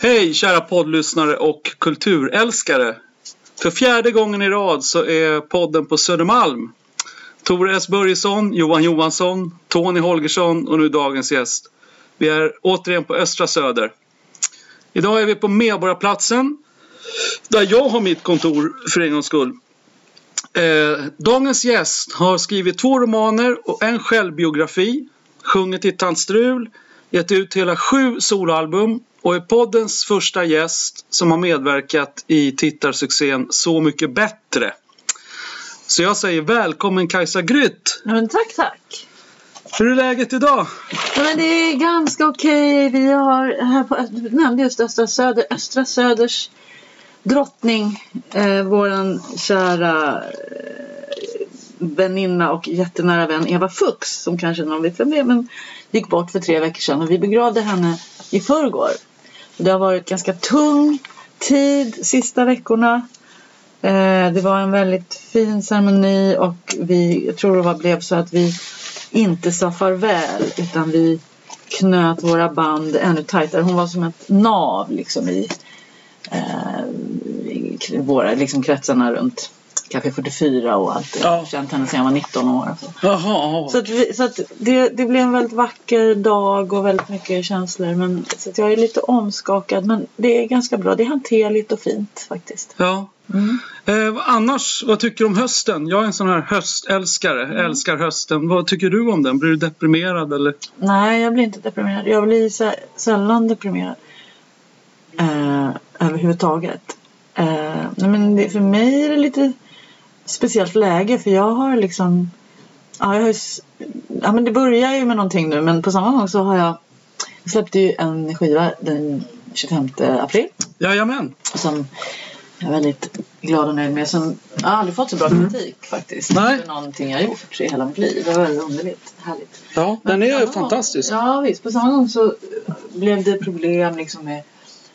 Hej kära poddlyssnare och kulturälskare. För fjärde gången i rad så är podden på Södermalm. Tore S Börjesson, Johan Johansson, Tony Holgersson och nu dagens gäst. Vi är återigen på Östra Söder. Idag är vi på Medborgarplatsen. Där jag har mitt kontor för en gångs skull. Eh, dagens gäst har skrivit två romaner och en självbiografi. Sjungit i Tant Strul. Gett ut hela sju soloalbum och är poddens första gäst som har medverkat i tittarsuccén Så mycket bättre. Så jag säger välkommen Kajsa Grytt! Ja, men tack, tack. Hur är läget idag? Ja, men det är ganska okej. Vi har här på, du nämnde just Östra, Söder, Östra Söders drottning, eh, våran kära eh, väninna och jättenära vän Eva Fuchs, som kanske någon vet vem det är, men gick bort för tre veckor sedan och vi begravde henne i förrgår. Det har varit ganska tung tid sista veckorna. Eh, det var en väldigt fin ceremoni och vi, jag tror det var, blev så att vi inte sa farväl utan vi knöt våra band ännu tajtare. Hon var som ett nav liksom i, eh, i våra liksom kretsarna runt Café 44 och allt. Jag har Ja. känt henne sedan jag var 19 år. Alltså. Jaha, Så, att vi, så att det, det blev en väldigt vacker dag och väldigt mycket känslor. Men, så jag är lite omskakad men det är ganska bra. Det är hanterligt och fint faktiskt. ja. Mm. Eh, annars, vad tycker du om hösten? Jag är en sån här höstälskare, Mm. älskar hösten. Vad tycker du om den? Blir du deprimerad eller? Nej, jag blir inte deprimerad. Jag blir sä- sällan deprimerad. Eh, överhuvudtaget. Eh, men det, för mig är det lite speciellt läge för jag har liksom Ja, jag har ju, ja men det börjar ju med någonting nu men på samma gång så har jag jag släppte ju en skiva den 25 april Jajamän. som jag är väldigt glad och nöjd med. Som, jag har aldrig fått så bra kritik faktiskt. Nej. För någonting jag gjort i hela mitt liv. Det var väldigt underligt. Härligt. Ja, Men den är samma fantastisk. Gång, ja visst. På samma gång så blev det problem liksom med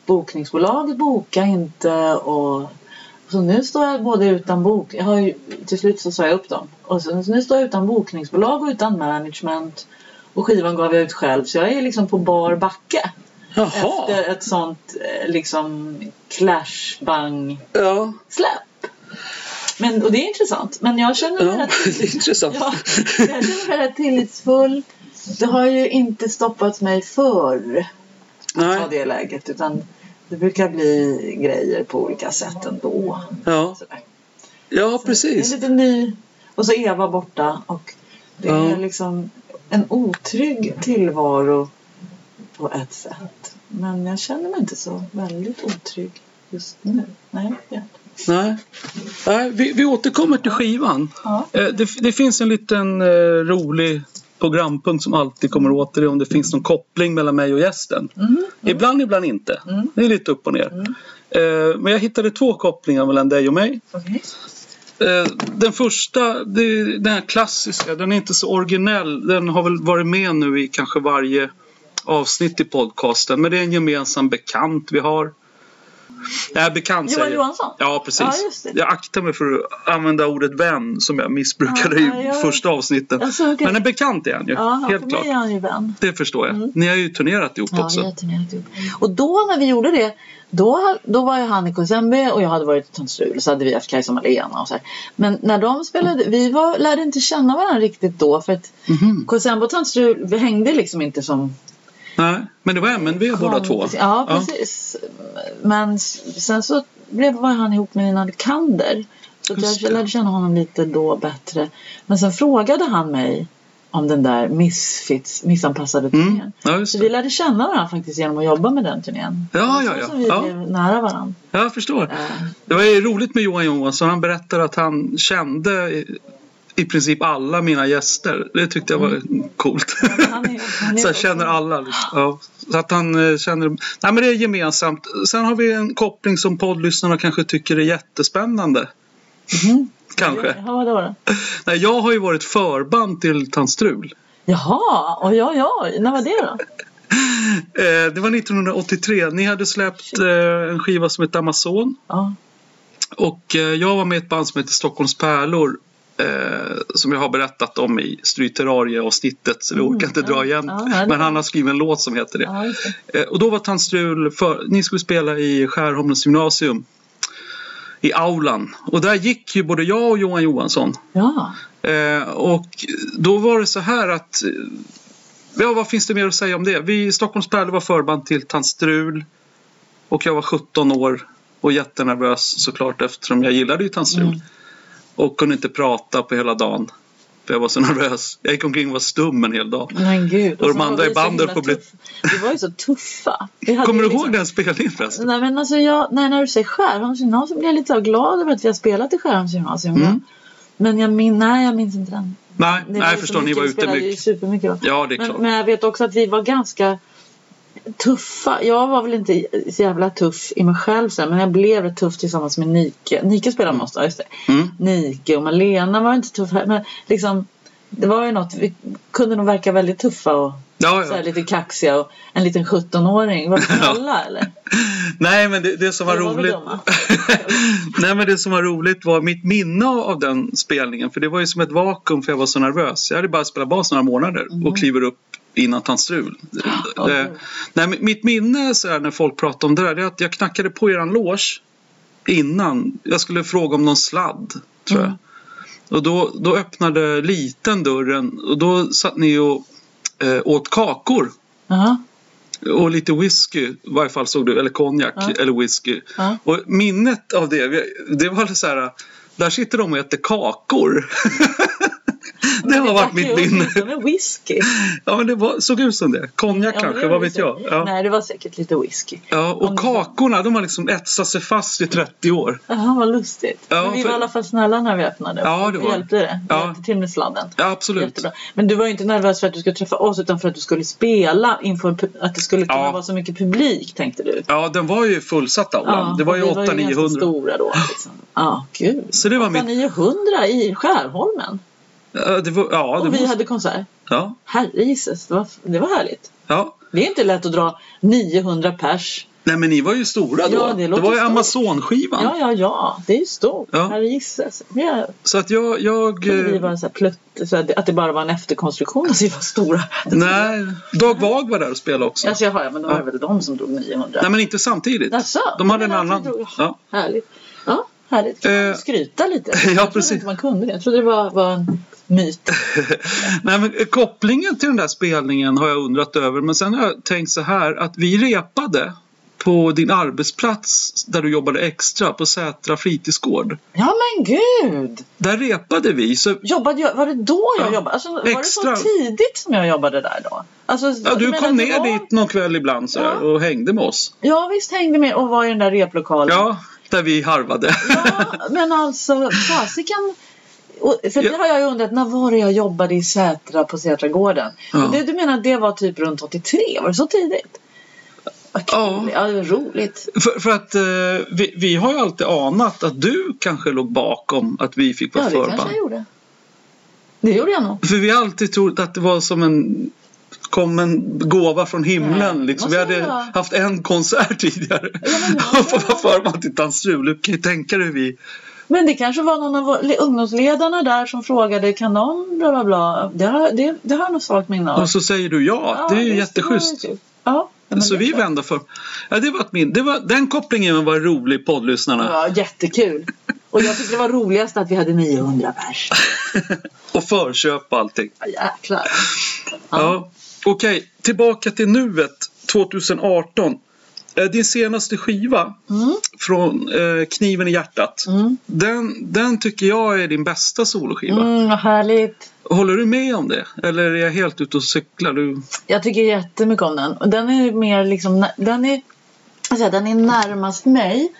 bokningsbolaget boka inte och så nu står jag både utan bok. Jag har ju, till slut så sa jag upp dem. Och så, så nu står jag utan bokningsbolag och utan management. Och skivan gav jag ut själv. Så jag är liksom på bar backe. Jaha. Efter ett sånt eh, liksom clash bang Ja, släpp. Men, och det är intressant. Men jag känner mig ja. rätt, det är intressant. ja, jag känner mig rätt tillitsfull. Det har ju inte stoppat mig förr att Nej. ta det läget. Utan det brukar bli grejer på olika sätt ändå. Ja, Sådär. ja Det är precis. lite ny. Och så Eva borta. Och det är Ja. liksom en otrygg tillvaro på ett sätt. Men jag känner mig inte så väldigt otrygg just nu. Nej. Nej. Nej, vi, vi återkommer till skivan. Ja. Eh, Det, det finns en liten eh, rolig programpunkt som alltid kommer åter det är om det finns någon koppling mellan mig och gästen. Mm. Ibland, ibland inte. Mm. Det är lite upp och ner. Mm. Eh, men jag hittade två kopplingar mellan dig och mig. Okej. Eh, den första, det den här klassiska, den är inte så originell. Den har väl varit med nu i kanske varje avsnitt i podcasten. Men det är en gemensam bekant vi har. Nej, bekant Johan säger Johansson? Ja, precis. Ja. Jag aktar mig för att använda ordet vän som jag missbrukade Ja, i ja, ja. första avsnittet. Alltså, okej. Men en bekant är han ju, Ja, helt klart. är han ju vän. Det förstår jag. Mm. Ni har ju turnerat ihop Ja, också. har turnerat ihop. Och då när vi gjorde det, då, då var ju han i Kosembe och jag hade varit i Tant Strul och så hade vi haft Kajsa Malena och så här. Men när de spelade, vi var, lärde inte känna varandra riktigt då för att Mhm. Kosembe och Tant Strul, vi hängde liksom inte som Nej, men det var MNV båda två. Ja, precis. Men s- sen så blev, var han ihop med Nina Kander. Så jag lärde känna honom lite då bättre. Men sen frågade han mig om den där Misfits, missanpassade Mm. turnén. Ja, just Så vi lärde känna varandra faktiskt genom att jobba med den turnén. Ja, ja, så ja. som vi Ja. blev nära varandra. Jag förstår. Eh, Det var ju roligt med Johan Johansson. Han berättade att han kände i, princip alla mina gäster. Det tyckte jag var coolt. men han är- han är så jag känner alla. Liksom. Ja. Så att han eh, känner... Nej men det är gemensamt. Sen har vi en koppling som poddlyssnarna kanske tycker är jättespännande. Mhm. Kanske. Ja, vadå då? Nej, jag har ju varit förband till Tant Strul. Jaha, oj oj oj. När var det då? Eh, det var 1983. Ni hade släppt eh, en skiva som heter Amazon. Ja. Och jag var med i ett band som heter Stockholms Pärlor. Eh, som jag har berättat om i Stryterarie-avsnittet så vi Mm, orkar inte dra igen. Men han har skrivit en låt som heter det. Eh, och då var Tant Strul, för, ni skulle spela i Skärholmens gymnasium. I aulan. Och där gick ju både jag och Johan Johansson. Ja. Eh, och då var det så här att eh, Ja, vad finns det mer att säga om det? Vi Stockholms Pärlor var förband till Tant Strul. Och jag var 17 år och jättenervös såklart eftersom jag gillade ju Tant Strul. Mm. Och kunde inte prata på hela dagen. För jag var så nervös. Jag gick omkring och var stum en hel dag. Men gud. Och de så var andra i bandet på bli- Vi var ju så tuffa. Kommer du liksom- ihåg den spelningen förresten? Nej men alltså jag, nej, när du säger Skärholms gymnasium blir jag lite glad över att vi har spelat i Skärholms gymnasium. Mm. Men jag min, nej jag minns inte den. Nej, nej jag så förstår. Ni var ute ju mycket. supermycket då. Ja, det är Men, klart. men jag vet också att vi var ganska tuffa. Jag var väl inte så jävla tuff i mig själv sen, men jag blev rätt tuff tillsammans med Nike. Nike spelade med oss då, just det. Mm. Nike och Malena var inte tuff här, men liksom det var ju något, vi kunde nog verka väldigt tuffa och Ja, ja. lite kaxiga och en liten 17-åring. Var det alla eller? Nej, men det, det som var Eller var roligt. Nej, men det som var roligt var mitt minne av den spelningen. För det var ju som ett vakuum för jag var så nervös. Jag hade bara spelat bas några månader och kliver upp innan Tant Strul. Ja, Eh, Nej, men mitt minne så här, när folk pratar om det där, det är att jag knackade på eran loge innan. Jag skulle fråga om någon sladd, tror jag. Mm. Och då, då öppnade liten dörren och då satt ni och eh, åt kakor. Jaha. Och lite whisky, i varje fall såg du, eller konjak Ja. eller whisky. Ja. Och minnet av det, det var så här, där sitter de och äter kakor. det har varit mitt minne. Med whisky. Ja, men det var, såg ut som det. Konjak Ja, kanske, vad vet jag. Ja. Nej, det var säkert lite whisky. Ja, och Om- kakorna, de har liksom etsat sig fast i 30 år. Jaha, vad lustigt. Ja, men vi för- var i alla fall snälla när vi öppnade. Ja, det Vi var- hjälpte det. Vi Ja. hjälpte till med sladden. Ja, absolut. Jättebra. Men du var ju inte nervös för att du skulle träffa oss utan för att du skulle spela inför att det skulle kunna Ja. vara så mycket publik tänkte du. Ja, den var ju fullsatt aulan. det var ju vi var ju ganska 800-900. stora då. Liksom. Ja, gud. Så det var mitt... 900 i Skärholmen. Ja, det var, ja, det Och vi måste, hade konsert. ja, Herrejesus, det var, det var härligt. ja. Det är inte lätt att dra 900 pers. Nej, men ni var ju stora då. Ja, det det, var ju. Amazon-skivan. Ja, ja, ja. Det är ju stort. Ja. Herrejesus. Jag Så att jag... jag vi eh, var så här plutt, så det- att det bara var en efterkonstruktion att vi var stora. nej, Dag Vag var där och spelade också. Alltså, jaha, ja, men då var det Ja. väl de som drog 900. Nej, men inte samtidigt. Jaså? De hade en annan. drog- Ja. Härligt. Ja, härligt. Kan man Eh, skryta lite? ja, jag trodde precis. inte man kunde det. Jag trodde det var, var en myt. Nej, men kopplingen till den där spelningen har jag undrat över. Men sen har jag tänkt så här att vi repade på din arbetsplats där du jobbade extra på Sätra fritidsgård. Ja, men gud! Där repade vi. Så, Jobbade jag, var det då jag Ja, jobbade? Alltså, var extra. det så tidigt som jag jobbade där då? Alltså, ja, du kom ner var... dit någon kväll ibland så Ja. och hängde med oss. Ja, visst hängde med och var i den där replokalen. Ja, där vi harvade. Ja, men alltså fasiken. Och- För det har jag ju undrat, när var det jag jobbade i Sätra på Sätragården? Ja. Och det, du menar att det var typ runt 83? Var det så tidigt? Vad kul. Ja. Ja, det var roligt. För, för att eh, vi, vi har ju alltid anat att du kanske låg bakom att vi fick vara Ja, det kanske förband. jag gjorde. Det gjorde jag nog. För vi har alltid trott att det var som en kom en gåva från himlen. Nej, liksom. Vi hade vara. haft en konsert tidigare. Ja, men och vara förband till. Du kan ju tänka dig hur vi... Men det kanske var någon av ungdomsledarna där som frågade kan de bla bla bla. Det har, det, det har jag nog svagt minne av. Och så säger du ja. det är ju jätteschysst. kul. Ja, ja, Så vi är klart. vände för... Ja, det var min... det var, den kopplingen var rolig poddlyssnarna. Ja, jättekul. Och jag tyckte det var roligast att vi hade 900 pers. och förköp och allting. Ja, jäklar. Ja. Okej, tillbaka till nuet 2018. Eh, Din senaste skiva Mm. från eh, Kniven i hjärtat. Mm. Den, den tycker jag är din bästa soloskiva. Mm, vad härligt. Håller du med om det? Eller är jag helt ute och cyklar? Du... Jag tycker jättemycket om den. Och den är mer liksom, den är, säger, den är närmast mig.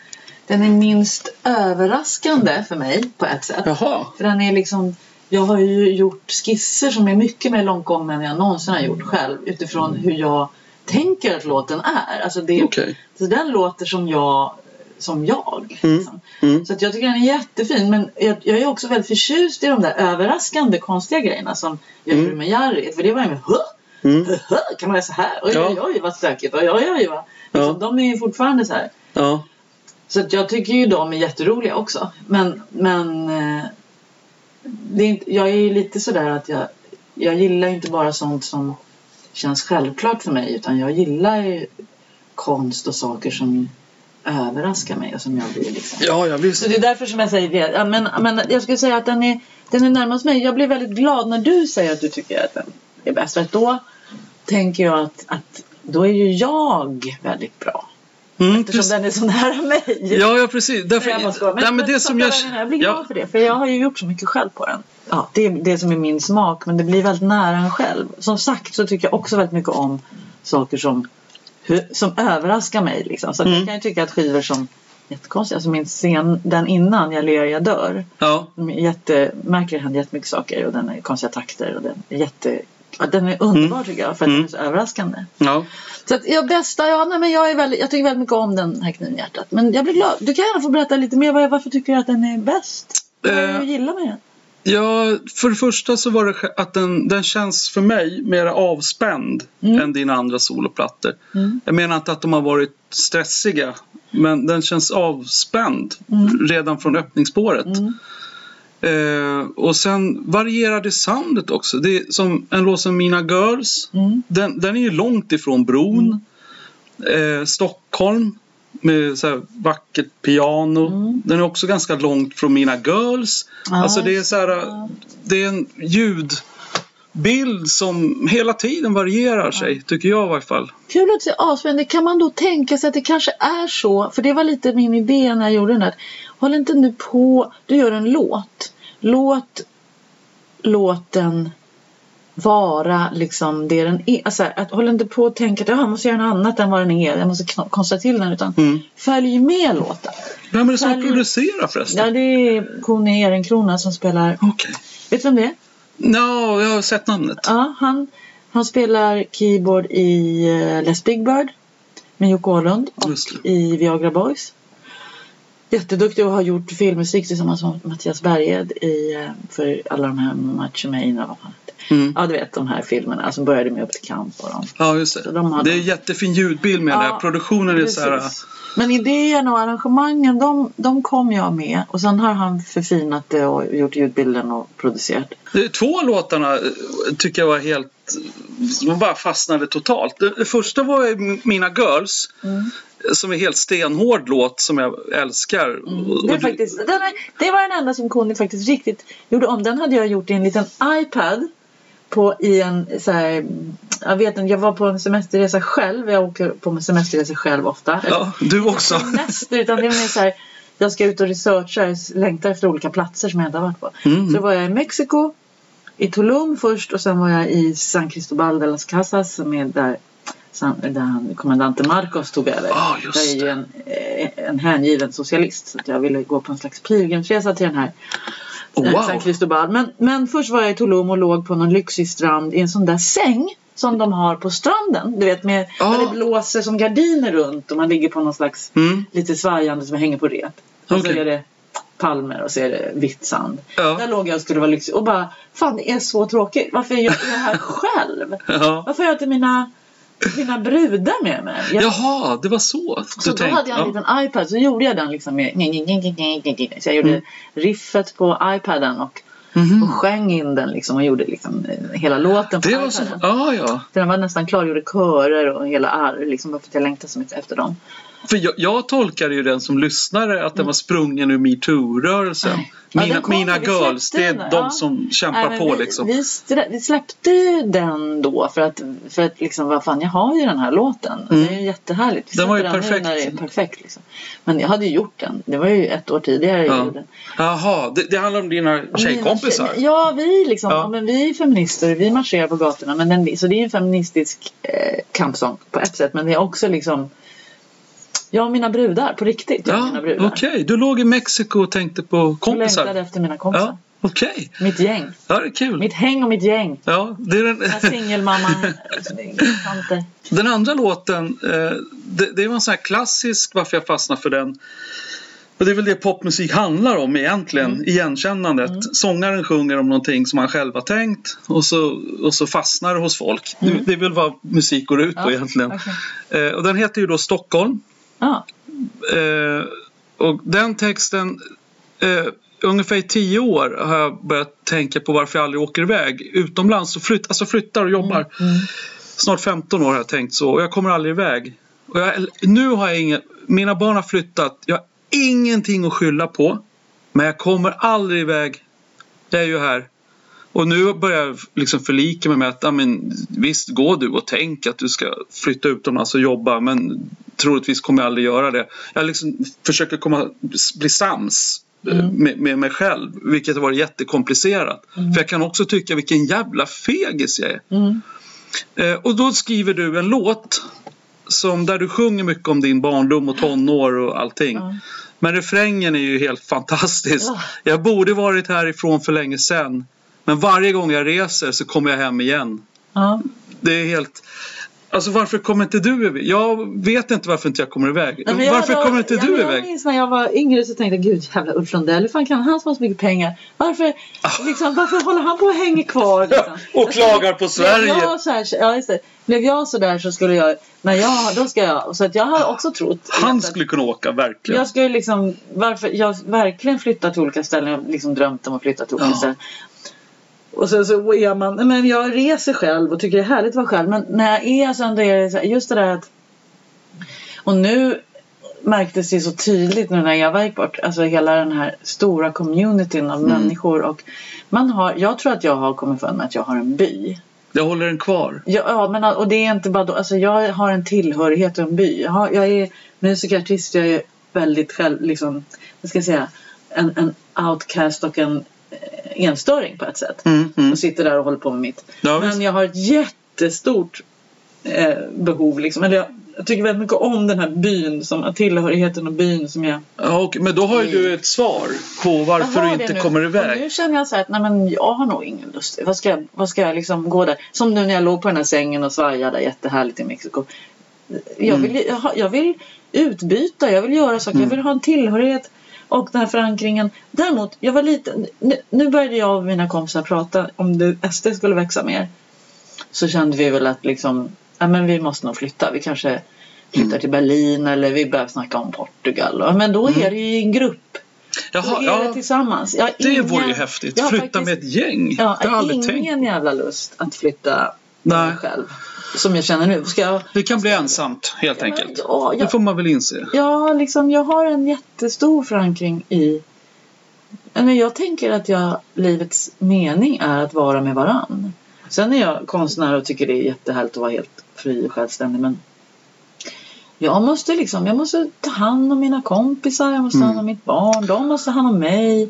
Den är minst överraskande för mig på ett sätt. Jaha. För den är liksom, jag har ju gjort skisser som är mycket mer långtgångna än jag någonsin har gjort själv utifrån hur jag tänker att låten är. Alltså det, Okej. så den låter som jag. Som jag Mm. liksom. Mm. Så att jag tycker den är jättefin. Men jag, jag är också väldigt förtjust i de där överraskande konstiga grejerna som jag Mm. gjorde med Jarry. För det var ju med Hö! Mm. Hö, hö, Kan man göra så här? Oj, Ja. oj, oj vad stökigt. Oj, oj, oj, vad. Liksom, De är ju fortfarande så här. Ja. Så att jag tycker ju de är jätteroliga också. Men, men eh, det är inte, jag är ju lite sådär att jag, jag gillar inte bara sånt som känns självklart för mig utan jag gillar ju konst och saker som överraskar mig och som jag blir liksom. Ja, ja visst. Så det är därför som jag säger det. Ja, men, men jag skulle säga att den är, den är närmast mig. Jag blir väldigt glad när du säger att du tycker att den är bäst. För då tänker jag att, att då är ju jag väldigt bra. Mm, Eftersom precis. den är så nära mig. Ja, ja precis. Därför, Jag måste vara- nej, men det som jag, jag blir glad ja, för det. För jag har ju gjort så mycket själv på den. Ja, det är det som är min smak. Men det blir väldigt nära en själv. Som sagt så tycker jag också väldigt mycket om saker som, som överraskar mig. Liksom. Så Mm. jag kan ju tycka att skivor som Jättekonstigt. Alltså min scen, den innan, Jag ler, jag dör. ja. De är jättemärkliga, det händer jättemycket saker och den är konstiga takter och den är jätte... Ja, den är underbar tycker jag för att Mm. den är så överraskande. ja. Så att jag bästa, ja nej men jag är väldigt, jag tycker väldigt mycket om den här kniven i hjärtat. Men jag blir glad. Du kan gärna få berätta lite mer. Varför tycker du att den är bäst? Vad Eh, du gillar med den? Ja, för det första så var det att den, den känns för mig mer avspänd Mm. än dina andra soloplattor. Mm. Jag menar inte att de har varit stressiga, men den känns avspänd Mm. redan från öppningsspåret. Mm. Eh, och sen varierade soundet också. Det är som en låt som Mina Girls. Mm. Den, den är ju långt ifrån bron. Eh, Stockholm med så här vackert piano. Mm. Den är också ganska långt från Mina Girls. Ja, alltså det är så här, det är en ljudbild som hela tiden varierar sig, tycker jag i varje fall. Kul att se avspänd. Kan man då tänka sig att det kanske är så? För det var lite min idé när jag gjorde den här. Håll inte nu på. Du gör en låt. Låt låten vara liksom det den är. Alltså, att håll inte på och tänka att jag måste göra något annat än vad den är. Jag måste konstra till den. Utan Mm. följ med låten. Vem är det som Följ- producerar förresten? Ja, det är Conny Ehrenkrona som spelar. Okej. Vet du vem det är? No, jag har sett namnet. Ja, han, han spelar keyboard i uh, Les Big Bird med Jocke Åhlund och i Viagra Boys. Jätteduktig och har gjort filmmusik tillsammans med Mattias Berghed i, eh, för alla de här Macho Man och vad fan? Mm. Ja, du vet de här filmerna som började med Upp till kamp och dem. Ja, just det. de har Det är de- jättefin ljudbild med Ja, det. Produktionen är så här... Men idéerna och arrangemangen de, de kom jag med och sen har han förfinat det och gjort ljudbilden och producerat. De Två låtarna eh, tycker jag var helt... De bara fastnade totalt. Det, första var Mina Girls. Mm. Som är helt stenhård låt som jag älskar. Och- Det, faktiskt, den är, det var den enda som Conny faktiskt riktigt gjorde om. Den hade jag gjort i en liten iPad. På, i en, så här, jag vet inte, jag var på en semesterresa själv. Jag åker på en semesterresa själv ofta. Ja, du också. Semester, utan det är mer så här, jag ska ut och researcha, jag längtar efter olika platser som jag inte har varit på. Mm. Så var jag i Mexiko, i Tulum först och sen var jag i San Cristobal de las Casas som är där, San- där han, kommandanten Marcos tog över. Ja, just jag är ju en, eh, en hängiven socialist så jag ville gå på en slags pilgrimsresa till den här Oh, wow. San Cristobal. Men, men först var jag i Tulum och låg på någon lyxig strand i en sån där säng som de har på stranden. Du vet med Ja. där det blåser som gardiner runt och man ligger på någon slags Mm. lite svajande som hänger på rep. Och Okej. så är det palmer och så är det vitt sand. Ja. Där låg jag och skulle vara lyxig och bara Fan det är så tråkigt. Varför gör jag det här själv? Ja. Varför har jag inte mina, mina brudar med mig? Jag, Jaha, det var så så då hade jag en Ja. liten iPad så gjorde jag den liksom med Så jag gjorde Mm. riffet på iPaden och, Mhm. och sjöng in den liksom och gjorde liksom eh, hela låten på Det iPaden. var så. Ja, ja. För den var nästan klar, gjorde körer och hela arr liksom bara för att jag längtade så mycket efter dem. För jag, jag tolkade ju den som lyssnare att den var sprungen ur metoo-rörelsen. Nej. Ja, Mina, den kom, mina girls, det är den, de ja. som kämpar Nej, på vi, liksom. Vi, vi släppte ju den då för att, för att liksom, vad fan, jag har ju den här låten. Mm. Det är ju jättehärligt. Vi Den var ju nu perfekt. När det är perfekt liksom. Men jag hade ju gjort den. Det var ju ett år tidigare jag Ja. gjorde den. Jaha, det, det handlar om dina tjejkompisar? Mina Ja, vi liksom. Ja. men vi är feminister. Vi marscherar på gatorna. Men den, så det är en feministisk eh, kampsång på ett sätt. Men det är också liksom jag och mina brudar på riktigt. Jag och mina Ja, brudar. okej. Du låg i Mexiko och tänkte på Jag längtade kompisar? efter mina kompisar. Ja, okej. Mitt gäng. Ja, det är kul. Mitt häng och mitt gäng. Ja, det är Den här den, andra låten, eh, det, var en sån här klassisk varför jag fastnade för den. Och det är väl det popmusik handlar om egentligen, Mm. igenkännandet. Sångaren sjunger om någonting som han själv har tänkt och så, och så fastnar det hos folk. Det, det är väl vad musik går ut på Mm. Ja, egentligen. okej. Eh, och den heter ju då Stockholm. Eh, och den texten eh, ungefär i tio år har jag börjat tänka på varför jag aldrig åker iväg utomlands och flytt, alltså flyttar och jobbar. Mm. Snart 15 år har jag tänkt så och jag kommer aldrig iväg. Och jag, nu har jag inga, mina barn har flyttat, jag har ingenting att skylla på. Men jag kommer aldrig iväg. Jag är ju här. Och nu börjar jag liksom förlika mig med att men, visst, gå du och tänk att du ska flytta utomlands och jobba men troligtvis kommer jag aldrig göra det. Jag liksom försöker komma, bli sams eh, med, med mig själv vilket har varit jättekomplicerat. För jag kan också tycka vilken jävla fegis jag är. Mm. Eh, och då skriver du en låt som, där du sjunger mycket om din barndom och tonår och allting. Men refrängen är ju helt fantastisk. Ja. Jag borde varit härifrån för länge sedan. Men varje gång jag reser så kommer jag hem igen. Det är helt... Alltså varför kommer inte du iväg? Jag vet inte varför inte jag kommer iväg. Nej, men jag- varför då- kommer inte ja, du men Jag iväg? minns när jag var yngre så tänkte jag gud jävla Ulf Lundell, hur fan kan han som har så mycket pengar? Varför, liksom, varför håller han på och hänger kvar? Liksom? Ah. och klagar på Sverige. jag så här, ja, just det. Blev jag så där så skulle jag, när jag, då ska jag, så att jag har också trott. Han att- skulle kunna åka, verkligen. Jag skulle liksom, varför, jag verkligen flyttat till olika ställen. Jag liksom drömt om att flytta till olika Ja. ställen. Och sen så är man, men jag reser själv och tycker det är härligt att vara själv. Men när jag är så ändå är det så här, just det där att och nu märktes det så tydligt nu när Eva gick bort. Alltså hela den här stora communityn av människor. Och man har, jag tror att jag har kommit för mig att jag har en by. Jag håller den kvar. Ja, ja men och det är inte bara då, alltså jag har en tillhörighet och en by. Jag, har, jag är musikartist, jag är väldigt själv, liksom, vad ska jag säga, en, en outcast och en enstöring på ett sätt. Mm, mm. Och sitter där och håller på med mitt. Ja, visst. men jag har ett jättestort eh, behov liksom. Eller jag, jag tycker väldigt mycket om den här byn, som, tillhörigheten och byn som jag Ja, och, men då har ju du ett svar på varför du inte nu. kommer Och iväg. nu känner jag så här att nej, men jag har nog ingen lust. Vad ska, jag, vad ska jag liksom gå där? Som nu när jag låg på den här sängen och svajade jättehärligt i Mexiko. Jag Mm. vill, jag, jag vill utbyta, jag vill göra saker, jag vill ha en tillhörighet och den här förankringen. Däremot, jag var lite, nu, nu började jag och mina kompisar prata om det, SD skulle växa mer. Så kände vi väl att liksom, ja, men vi måste nog flytta. Vi kanske flyttar Mm. till Berlin eller vi börjar snacka om Portugal. Men då är det ju en grupp. Jaha, är det ja, tillsammans. Jag har det ingen- vore ju häftigt. har Flytta faktiskt- med ett gäng. Ja, har jag aldrig ingen tänkt. jävla lust att flytta Nej. själv. Som jag känner nu. Ska jag, Det kan bli ensamt, helt Ja, men enkelt. ja, Det jag, får man väl inse. ja, liksom, jag har en jättestor förankring i... Men jag tänker att jag, livets mening är att vara med varann. Sen är jag konstnär och tycker det är jättehärligt att vara helt fri och självständig. Men jag måste liksom, jag måste ta hand om mina kompisar, jag måste ta hand om mitt barn, de måste ta hand om mig.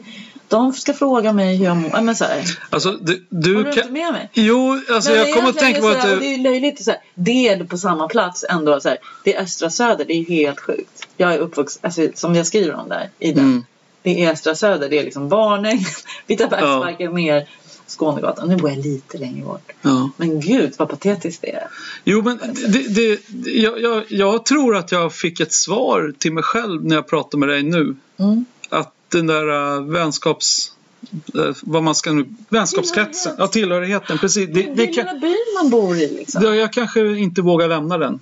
De ska fråga mig hur jag mår. Ja, Men så här, Alltså, du, du du kan... inte med mig? Jo, alltså Men jag kommer att tänka på att du... det är löjligt. Så här, är på samma plats ändå. Så här, det är Östra Söder. Det är helt sjukt. Jag är uppvuxen, alltså, som jag skriver om där. I den. Mm. Det är Östra Söder. Det är liksom Varnäng, Vitabergsparken, mer Skånegatan. Nu bor jag lite längre bort. Ja. Men gud vad patetiskt det är. Jo, men det, det, jag, jag, jag tror att jag fick ett svar till mig själv när jag pratar med dig nu. Mm. Den där uh, vänskaps... Uh, vad man ska nu... Vänskapskretsen. Ja, tillhörigheten. Precis. Det, Det, det kan, byn man bor i liksom. det, jag kanske inte vågar lämna den.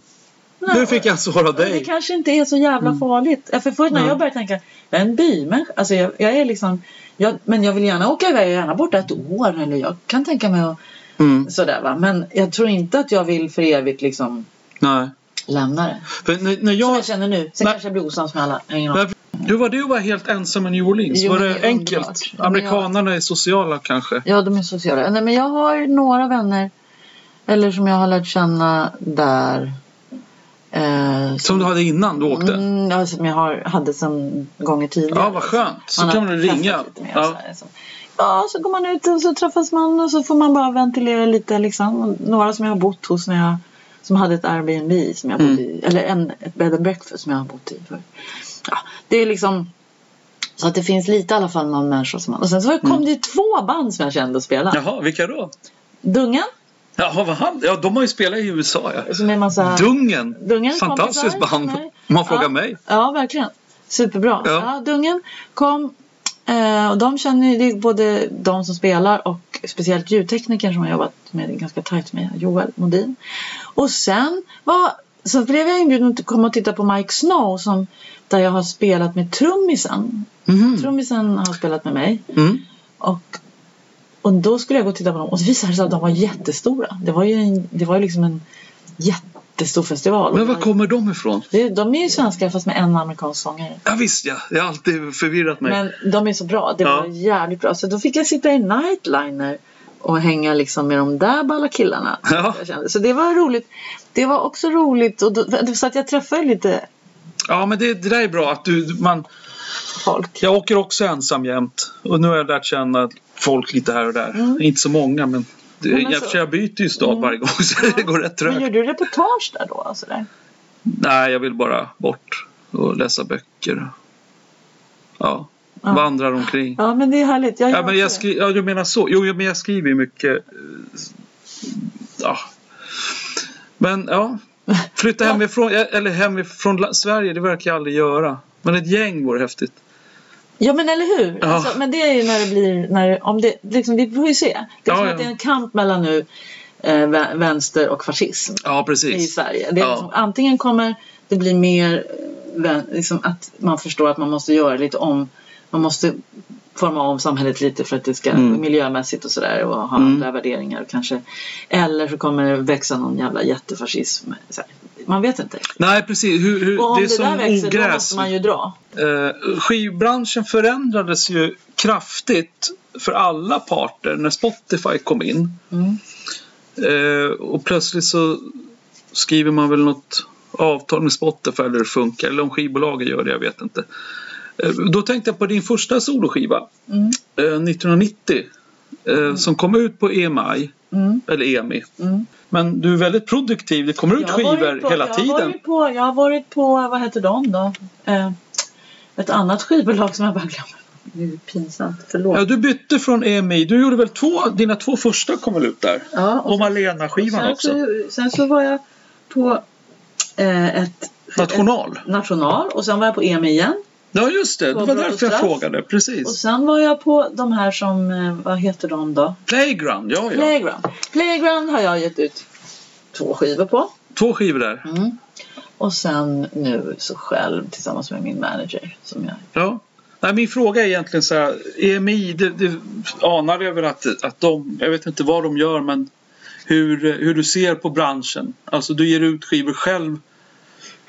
Nej, Nu fick jag av och Det dig. kanske inte är så jävla farligt. Ja, För först när Nej. jag började tänka, jag är en bymänniska. Alltså jag, jag är liksom, jag, men jag vill gärna åka iväg, jag är gärna borta ett år. Eller jag kan tänka mig att Mm. Sådär va. Men jag tror inte att jag vill för evigt liksom Nej. lämna det. För när, när Som jag... jag känner nu. Sen Nej. kanske jag blir osams med alla. Jag hur var att vara helt ensam i New Orleans? Jo, var det, det enkelt? underbart. Amerikanerna är sociala kanske? Ja, de är sociala. Nej, men jag har några vänner. Eller som jag har lärt känna där. Eh, Som du hade innan du åkte? Mm, ja, som jag har, hade sedan gånger tidigare. Ja, vad skönt. Så Man kan man ringa. mer Ja. så. ja, så går man ut och så träffas man och så får man bara ventilera lite. Liksom. Några som jag har bott hos när jag som hade ett Airbnb som jag Mm. bodde i. Eller en, ett bed and breakfast som jag har bott i. För. Ja, det är liksom så att det finns lite i alla fall någon människa som man. Och sen så kom Mm. det ju två band som jag kände att spela. Jaha, vilka då? Dungan Jaha, vad han? Ja, de har ju spelat i USA ja. som är massa... Dungen. Dungen Fantastiskt band. Om man frågar Ja. mig. Ja, verkligen. Superbra. Ja. Ja. Dungen kom. Eh, och de känner det är både de som spelar och speciellt ljudteknikern som har jobbat med ganska tajt med, Joel Modin. Och sen var så blev jag inbjuden att komma och titta på Mike Snow som, där jag har spelat med trummisen. Mhm. Trummisen har spelat med mig. Mm. Och, och då skulle jag gå och titta på dem och det visade sig att de var jättestora. Det var ju, en, det var ju liksom en jättestor festival. Men var kommer de ifrån? Det- De är ju svenska fast med en amerikansk sångare. Ja visst ja, jag har alltid förvirrat mig. Men de är så bra. Det Ja. var jävligt bra. Så då fick jag sitta i nightliner och hänga liksom med de där balla killarna. Ja. Så det var roligt. Det var också roligt. Och då, så att jag träffade lite Ja men det, det där är bra att du, man, folk. jag åker också ensam jämt. Och nu har jag lärt känna folk lite här och där. Inte så många men det, Mm. Men jag, alltså- för jag byter ju stad varje gång så det går rätt Men gör trögt. du reportage där då? Alltså där? Nej jag vill bara bort och läsa böcker. Ja, Ja. vandrar omkring. Ja men det är härligt. Jag, Ja, men jag, skri- ja, du menar så. Jo, men jag skriver ju mycket. eh, Ja. Men ja, flytta hemifrån, eller hemifrån Sverige, det verkar jag aldrig göra. Men ett gäng vore häftigt. Ja men eller hur. Ja. Alltså, men det är ju när det blir, när, om det, liksom, vi får ju se. Det är Ja, som ja. att det är en kamp mellan nu eh, vä- vänster och fascism Ja, i. Sverige. Det är liksom, antingen kommer det bli mer eh, liksom att man förstår att man måste göra lite om, man måste forma om samhället lite för att det ska Mm. miljömässigt och sådär och ha Mm. andra värderingar kanske. Eller så kommer det växa någon jävla jättefascism. Man vet inte. Nej, precis. Hur, hur, Och om det det, där växer då ogräs. måste man ju dra. Eh, skivbranschen förändrades ju kraftigt för alla parter när Spotify kom in. Mm. Eh, och plötsligt så skriver man väl något avtal med Spotify eller det funkar. Eller om skivbolagen gör det, jag vet inte. Eh, då tänkte jag på din första soloskiva. Mm. Eh, 1990. Eh, Som kom ut på EMI. Mm. Eller EMI. Mm. Men du är väldigt produktiv. Det kommer ut skivor på- hela jag tiden. Har varit på, jag har varit på, vad heter de då? Eh, ett annat skivbolag som jag bara glömmer. Det är pinsamt, förlåt. Ja, du bytte från EMI. Du gjorde väl två, dina två första kom väl ut där? Ja, Och Malena-skivan sen, också. Så, sen så var jag på eh, ett National. ett national och sen var jag på EMI igen. Ja, just det. Det var och därför jag frågade. Och Precis. sen var jag på de här som, eh, vad heter de då? Playground, ja, ja. Playground. Playground har jag gett ut två skivor på. Två skivor där. Mm. Och sen nu så själv tillsammans med min manager. Som jag... Ja. Nej, min fråga är egentligen så här. EMI, det, det anar över att, att de, jag vet inte vad de gör, men hur, hur du ser på branschen. Alltså du ger ut skivor själv.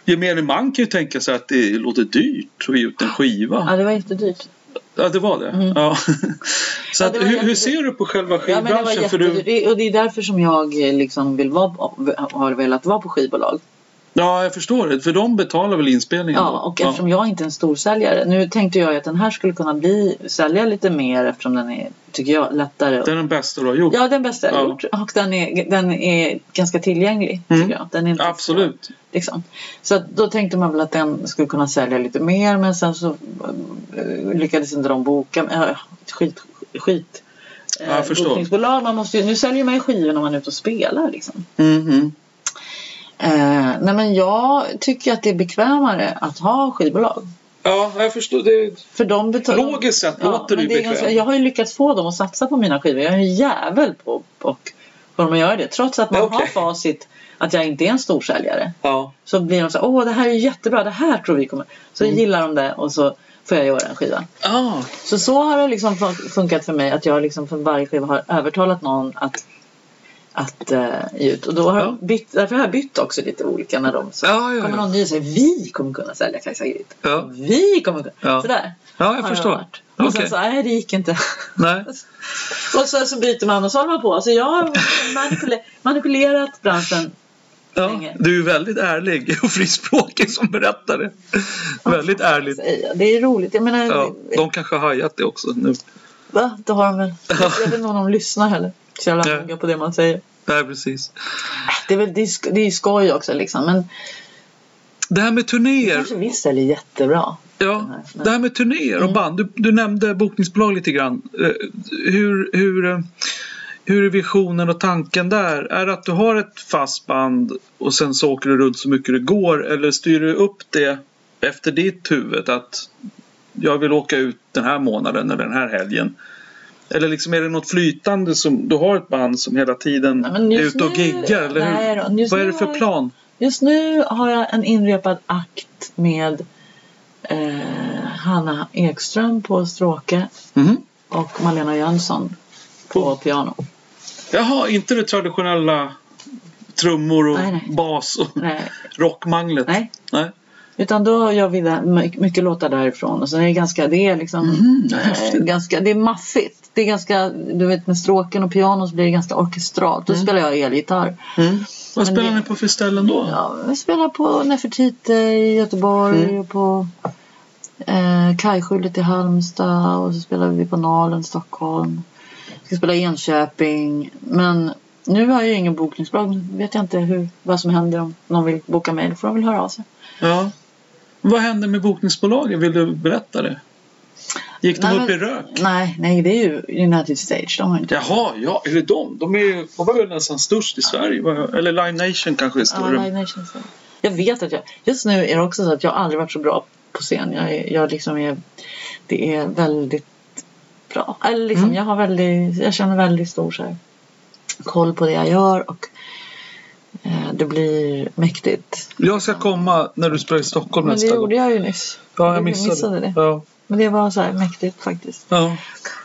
Gemene man kan ju tänka sig att det låter dyrt att ge ut en Ja, skiva. det var jättedyrt. Ja, det var det. Mm. Ja. Så Ja, att, det var hur, hur ser du på själva Ja, men det var skivbranschen? För du, det är därför som jag eh, liksom vill vara, har velat vara på skivbolag. Ja, jag förstår det. För de betalar väl inspelningen? Ja, då? och eftersom jag inte är en storsäljare. Nu tänkte jag att den här skulle kunna bli, sälja lite mer eftersom den är, tycker jag, lättare. Det är den bästa du har gjort. Ja, den bästa jag har Ja. gjort. Och den är, den är ganska tillgänglig, Mm. tycker jag. Den är inte Absolut. Så, liksom. så då tänkte man väl att den skulle kunna sälja lite mer men sen så eh, lyckades inte de boka. Äh, skit, skit. eh, Ja, jag förstår. Bokningsbolag, man måste ju, nu säljer man ju skivor när man är ute och spelar. Liksom. Mhm. Eh, nej men jag tycker att det är bekvämare att ha skivbolag. Ja, jag förstår. Det, För de betalar... logiskt sett låter det ju bekvämt. ganska, Jag har ju lyckats få dem att satsa på mina skivor. Jag är en jävel på, på, på dem att göra det. Trots att man Okej. har facit att jag inte är en storsäljare. Ja. Så blir de så åh det här är jättebra, det här tror vi kommer. Så Mm. gillar de det och så får jag göra en skiva. Ah, Så så har det liksom fun- funkat för mig att jag liksom för varje skiva har övertalat någon att att uh, ge ut. Och då har Ja. jag bytt, därför har jag bytt också lite olika när de så ja, ja, kommer ja. någon ny och säger vi kommer kunna sälja Kajsa Gryt. Ja. Vi kommer kunna. Ja. Sådär. ja, jag förstår. Och sen så, nej det gick inte. Nej. och så, så byter man och så håller man på. Så jag har manipule- manipulerat branschen. Ja, du är väldigt ärlig och frispråkig som berättare. väldigt ärligt. säga. Det är roligt. Jag menar, Ja, de kanske har hajat det också nu. va? Det har de väl. Jag vet inte om de lyssnar heller. Så jävla Nej. noga på det man säger. Nej, precis. Det är väl det är, det är skoj också liksom. Men Det här med turnéer. kanske visst säljer jättebra. Ja, det här med turnéer och Mm. band. Du, du nämnde bokningsbolag lite grann. Eh, Hur, hur, eh, hur är visionen och tanken där? Är det att du har ett fast band och sen så åker du runt så mycket det går? Eller styr du upp det efter ditt huvud? Att jag vill åka ut den här månaden eller den här helgen. Eller liksom är det något flytande som du har ett band som hela tiden Nej, är ute och giggar? Eller hur? Vad är det för har plan? Just nu har jag en inrepad akt med eh, Hanna Ekström på stråke Mhm. och Malena Jönsson på piano. Jaha, inte det traditionella trummor och Nej, nej. bas och rockmanglet? nej. Nej. Utan då gör vi my- mycket låtar därifrån och sen är det ganska, det är liksom Mhm, eh, ganska, det är maffigt. Det är ganska, du vet med stråken och piano så blir det ganska orkestralt. Då spelar jag elgitarr. Mm. Vad spelar det- ni på för ställen då? Ja, vi spelar på Nefertiti i Göteborg Mm. och på eh, Kajskjulet i Halmstad och så spelar vi på Nalen i Stockholm. Vi ska spela i Enköping. Men nu har jag ju ingen bokningsbolag. Nu vet jag inte hur, vad som händer om någon vill boka mig. Då får de väl höra av sig. Ja. Vad hände med bokningsbolagen? Vill du berätta det? Gick de Nej, upp i rök? Nej, nej, det är ju United Stage. De har inte... Jaha, ja, är det de? De är ju de var väl nästan störst i Sverige? Eller Live Nation kanske är Ja, större? Live Nation. Jag vet att jag... Just nu är det också så att jag aldrig varit så bra på scen. Jag, jag liksom är... Det är väldigt bra. Eller liksom, Mm. jag har väldigt... Jag känner väldigt stor så här, koll på det jag gör och det blir mäktigt. Jag ska komma när du spelar i Stockholm Men det nästa gång. gjorde jag ju nyss. Ja, jag Jag missade, missade det. Ja. Men det var så här mäktigt faktiskt. Ja.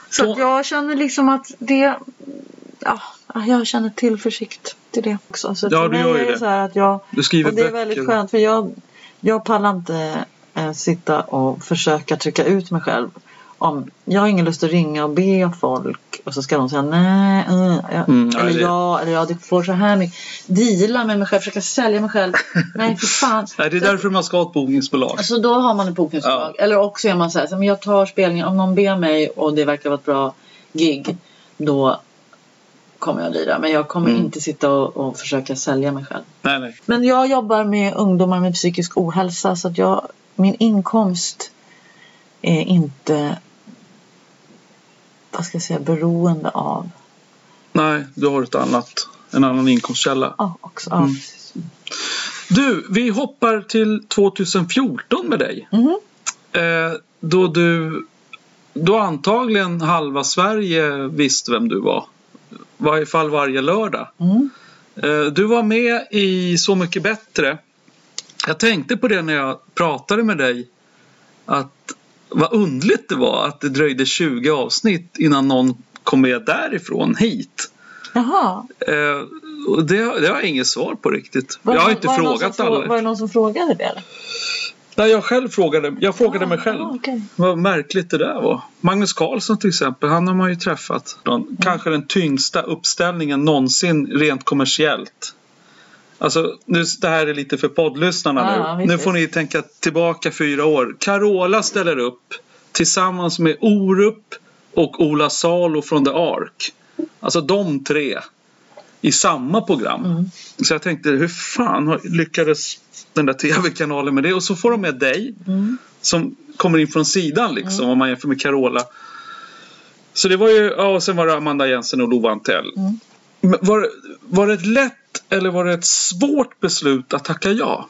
Så att jag känner liksom att det... Ja, jag känner tillförsikt till det också. Så Ja, du gör ju det det. så att jag... Du skriver Och det är böcker. väldigt skönt för jag, jag pallar inte eh, sitta och försöka trycka ut mig själv. Om, jag har ingen lust att ringa och be folk och så ska de säga nej, uh, ja, Mm, eller det- ja, eller ja, det får så här mycket. Deala med mig själv, försöka sälja mig själv. nej, för fan. Nej, det är Så- därför man ska ha ett bokningsbolag. Alltså då har man ett bokningsbolag. Eller också är man så här, så, men jag tar spelningen, om någon ber mig och det verkar vara ett bra gig, då kommer jag lira. Men jag kommer Mm. inte sitta och, och försöka sälja mig själv. Nej, nej. Men jag jobbar med ungdomar med psykisk ohälsa så att jag, min inkomst är inte vad ska jag säga, beroende av Nej, du har ett annat, en annan inkomstkälla. ja, också, ja, Mm. precis. Du, vi hoppar till 2014 med dig. Mhm. Eh, då du, då antagligen halva Sverige visste vem du var. I varje fall varje lördag. Mm. Eh, du var med i Så mycket bättre. Jag tänkte på det när jag pratade med dig. Att vad undligt det var att det dröjde 20 avsnitt innan någon kom med därifrån hit. Jaha. Eh, och det, det har jag inget svar på riktigt. Var jag har inte frågat alla. Var det någon som frågade det? Eller? Nej, jag själv frågade, jag frågade Ah, mig själv. ah, okej. Vad märkligt det där var. Magnus Carlsson till exempel, han har man ju träffat. Den, Mm. Kanske den tyngsta uppställningen någonsin rent kommersiellt. Alltså, nu, det här är lite för poddlyssnarna Ja, nu. visst, Nu får ni tänka tillbaka fyra år. Carola ställer upp tillsammans med Orup och Ola Salo från The Ark. Alltså de tre i samma program. Mm. Så jag tänkte, hur fan lyckades den där tv-kanalen med det? Och så får de med dig Mm. som kommer in från sidan liksom om man jämför med Carola. Så det var ju, ja och sen var det Amanda Jensen och Lova Antell. Mm. Var, var det lätt eller var det ett svårt beslut att tacka ja?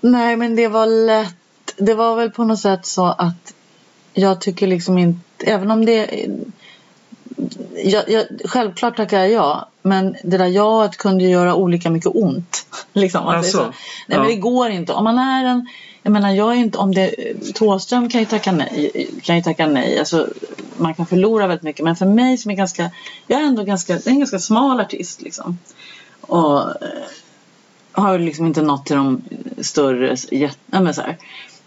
Nej, men det var lätt. Det var väl på något sätt så att jag tycker liksom inte, även om det jag, jag, självklart tackar jag ja, men det där jaet kunde göra olika mycket ont. Liksom, Alltså, så. Nej, ja. men det går inte. Om man är en, jag menar, jag är inte, om det, Thåström kan ju tacka nej, kan ju tacka nej. Alltså, man kan förlora väldigt mycket, men för mig som är ganska, jag är ändå ganska, jag är en ganska smal artist liksom. Och eh, har liksom inte nått till de större, men så här.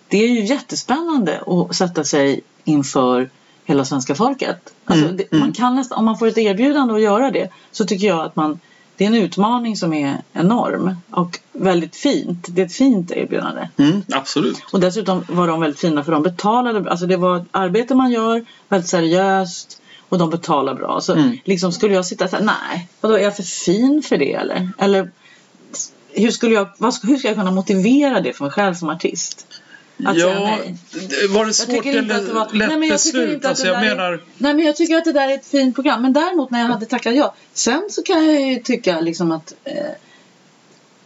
Det är ju jättespännande att sätta sig inför hela svenska folket. Alltså, Mm, det, mm. Man kan nästan, om man får ett erbjudande att göra det så tycker jag att man, det är en utmaning som är enorm och väldigt fint. Det är ett fint erbjudande. Mm, absolut. Och dessutom var de väldigt fina för de betalade, alltså det var ett arbete man gör, väldigt seriöst och de betalar bra. Så Mm. liksom skulle jag sitta så här, nej, vadå är jag för fin för det eller? Eller hur skulle jag, vad, ska- hur ska jag kunna motivera det för mig själv som artist? Att säga ja, nej. var det Jag svårt att det var... eller lätt Nej, men jag tycker beslut? inte att Alltså, det jag där menar, är... Nej, men jag tycker att det där är ett fint program. Men däremot när jag hade tackat ja. Sen så kan jag ju tycka liksom att eh,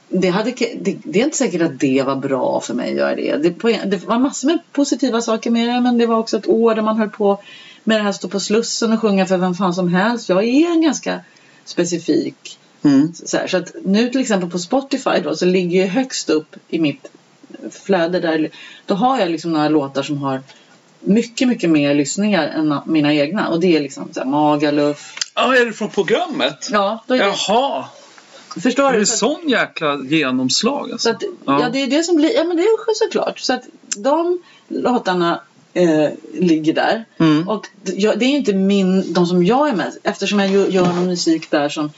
det, hade, det, det är inte säkert att det var bra för mig att göra det. Det, det var massor med positiva saker med det. Men det var också ett år där man höll på med det här stå på Slussen och sjunga för vem fan som helst. Jag är en ganska specifik Mm. Så, här, så att nu till exempel på Spotify då så ligger jag högst upp i mitt flöde där. Då har jag liksom några låtar som har mycket, mycket mer lyssningar än mina egna. Och det är liksom så här, Magaluf. Ja, är det från programmet? Ja, då är det, Jaha, förstår är du? det Så att- sån jäkla genomslag Så alltså? att, ja. det är det som blir, ja men det är ju såklart. Så att de låtarna eh, ligger där. Mm. Och jag, det är inte min, de som jag är med eftersom jag gör någon musik där som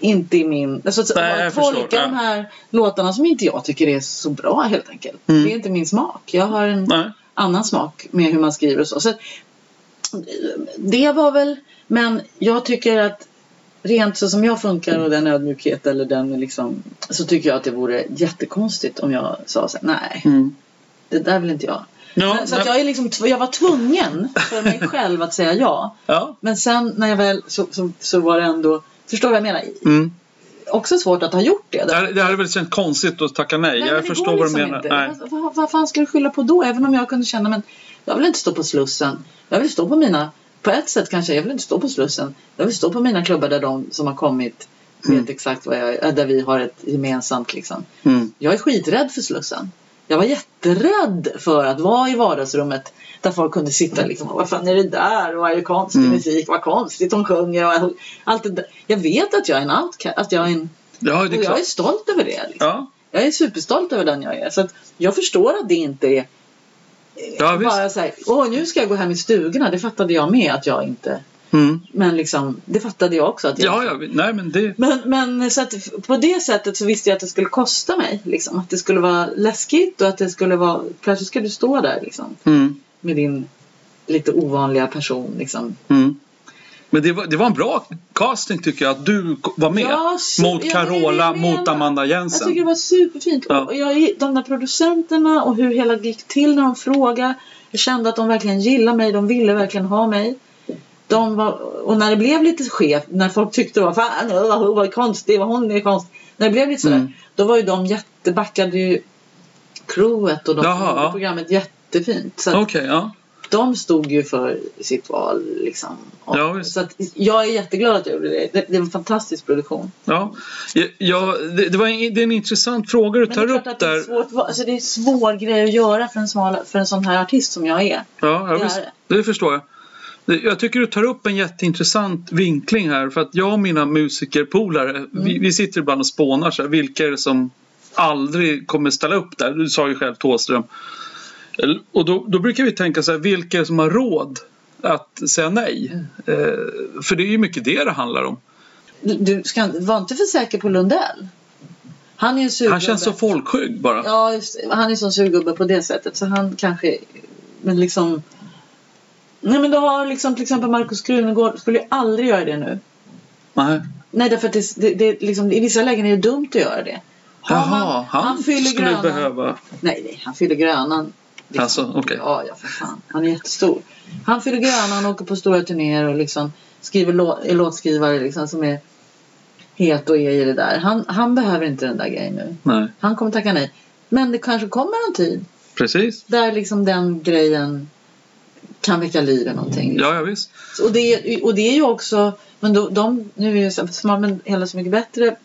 inte är min. Alltså, Nej, jag att förstår, tolka ja. de här låtarna som inte jag tycker är så bra helt enkelt. Mm. Det är inte min smak. Jag har en Nej. annan smak med hur man skriver och så. så det var väl, men jag tycker att rent så som jag funkar och den ödmjukhet eller den liksom så tycker jag att det vore jättekonstigt om jag sa så här, nej, Mm. det där vill inte jag. Ja, Men, så men- jag, är liksom, jag var tvungen för mig själv att säga ja. ja. Men sen när jag väl så, så, så var det ändå, förstår du vad jag menar? Mm. Också svårt att ha gjort det. Det, här, det är väl känt konstigt att tacka nej. Nej, jag förstår vad du liksom menar. Inte. Nej. Vad, vad, vad fan ska du skylla på då? Även om jag kunde känna men jag vill inte stå på Slussen. Jag vill stå på mina, på ett sätt kanske, jag vill inte stå på Slussen. Jag vill stå på mina klubbar där de som har kommit vet Mm. exakt vad jag är, där vi har ett gemensamt liksom. Mm. Jag är skiträdd för Slussen. Jag var jätterädd för att vara i vardagsrummet där folk kunde sitta liksom, vad fan är det där? Och vad är det konstig Mm. musik? Vad konstigt hon sjunger? Och allt det där. Jag vet att jag är en outcast, att jag är en, Ja, det och är jag är stolt över det. Liksom. Ja, Jag är superstolt över den jag är. Så jag förstår att det inte är ja bara så här, åh nu ska jag gå hem i stugorna. Det fattade jag med att jag inte, Mm. men liksom, det fattade jag också att jag Ja, ja, nej men det... Men, men så att på det sättet så visste jag att det skulle kosta mig. Liksom. Att det skulle vara läskigt och att det skulle vara, plötsligt ska du stå där liksom, Mm. med din lite ovanliga person. Liksom. Mm. Men det var, det var en bra casting tycker jag att du var med. Ja, mot Carola, jag mot. Amanda Jag Jensen. tycker det var superfint. Ja. Och jag, de där producenterna och hur hela gick till när de frågade. Jag kände att de verkligen gillade mig. De ville verkligen ha mig. De var, och när det blev lite skevt, när folk tyckte vad fan vad, vad, vad konstig, hon är konstig. När det blev lite sådär, Mm. då var ju de jättebackade ju crewet och de Jaha, ja. programmet jättefint. Så Okej, ja. de stod ju för sitt val liksom. Och, Ja, så jag är jätteglad att jag gjorde det. Det, det var en fantastisk produktion. ja. ja, det, det, var en, det är en intressant fråga du Men tar det är upp att det är, där. svårt, alltså det är svår grej att göra för en, smal, för en sån här artist som jag är. Ja, ja Det visst. är det. Det förstår jag. Jag tycker du tar upp en jätteintressant vinkling här för att jag och mina musikerpolare Mm. vi, vi sitter ibland och spånar så här, vilka är det som aldrig kommer ställa upp där? Du sa ju själv Thåström. Eller- Och då, då brukar vi tänka så här, vilka är det som har råd att säga nej? Mm. Eh, för det är ju mycket det det handlar om. Du, du ska, var inte för säker på Lundell. Han är ju. Han känns så folkskygg bara. Ja, just, han är som surgubbe på det sättet. Så han kanske... Men liksom... Nej men du har liksom till exempel Markus Krunegård skulle ju aldrig göra det nu. Nej. Nej därför att det, det, det liksom, i vissa lägen är det dumt att göra det. Har Jaha, man- han, fyller skulle grönan. behöva... Nej, nej, han fyller grönan. Liksom. Alltså, okej. Ja, ja för fan. Han är jättestor. Han fyller grönan, åker på stora turnéer och liksom skriver lå- är låtskrivare liksom som är het och är i det där. Han, han behöver inte den där grejen nu. Nej, Han kommer tacka nej. Men det kanske kommer en tid precis. där liksom den grejen kan väcka liv i någonting. Ja, ja visst. Och, det, och det är ju också, men då, de, nu är ju smart men hela Så Mycket Bättre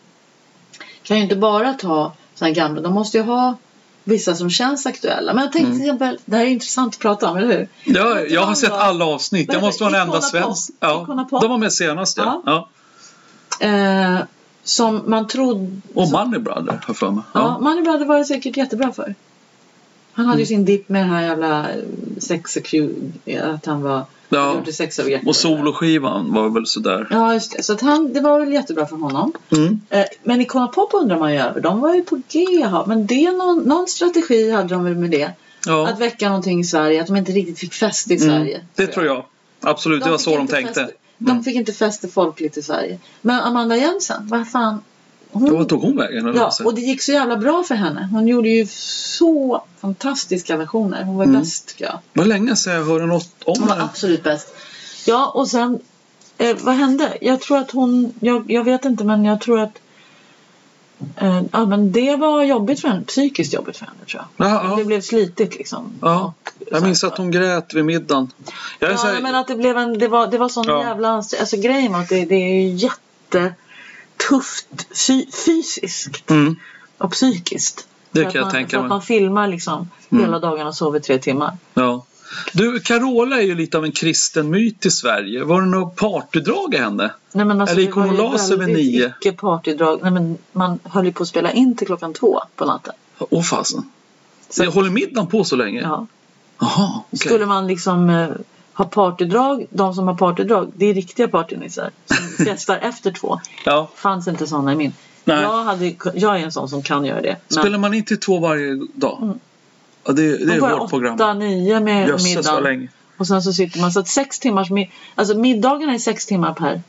kan ju inte bara ta sådana gamla, de måste ju ha vissa som känns aktuella. Men jag tänkte Mm. till exempel, det här är intressant att prata om, eller hur? Ja, jag har sett alla avsnitt. Jag måste vara den enda svensk. Ja, de var med senast ja. Ja. Eh, som man trodde... Och Money Brother har jag för mig. ja, Ja. Money Brother var det säkert jättebra för. Han hade ju sin dipp med den här jävla eh, sex att han var Ja. Och soloskivan var väl sådär. Ja, just det. Så att han, det var väl jättebra för honom. Mm. Eh, Men Icona Pop undrar man ju över. De var ju på G. Men det är någon, någon strategi hade de väl med det. Ja, Att väcka någonting i Sverige. Att de inte riktigt fick fäste i Sverige. mm. det tror jag. Absolut, det var så de tänkte. Fäste, de Mm. fick inte fäste folkligt i Sverige. Men Amanda Jensen, vad fan. Hon, Då tog hon vägen? Ja, vad och det gick så jävla bra för henne. Hon gjorde ju så fantastiska versioner. Hon var Mm. bäst tycker jag. Var länge sedan jag hörde något om Hon var henne. absolut bäst. Ja, och sen eh, vad hände? Jag tror att hon, jag, jag vet inte men jag tror att eh, ja, men det var jobbigt för henne, psykiskt jobbigt för henne tror jag. Ja, Det blev slitigt liksom. Ja, Jag minns att hon grät vid middagen. Jag Ja, här, men att det blev en, det var, det var sån Ja. jävla Alltså grejen var att det, det är ju jätte tufft fy- fysiskt Mm. och psykiskt. Det kan att jag man, tänka för att mig. man filmar liksom Mm. hela dagarna och sover tre timmar. Ja. Du, Carola är ju lite av en kristen myt i Sverige. Var det något partydrag i henne? Nej, men alltså, Eller gick hon och la sig vid nio? icke partydrag. Nej, men man höll ju på att spela in till klockan två på natten. Åh fasen. Så- Jag håller middagen på så länge? Ja. Jaha, okej. Skulle man liksom eh, ha partydrag, de som har partydrag, det är riktiga partynissar som festar efter två. Ja. Fanns inte sådana i min. Nej. Jag, hade, jag är en sån som kan göra det. Men Spelar man in till två varje dag? Mm. Ja, det, det är ett hårt program. åtta, nio med Jösses middagen. länge. Och sen så sitter man så att sex timmars mid- Alltså middagarna är sex timmar per.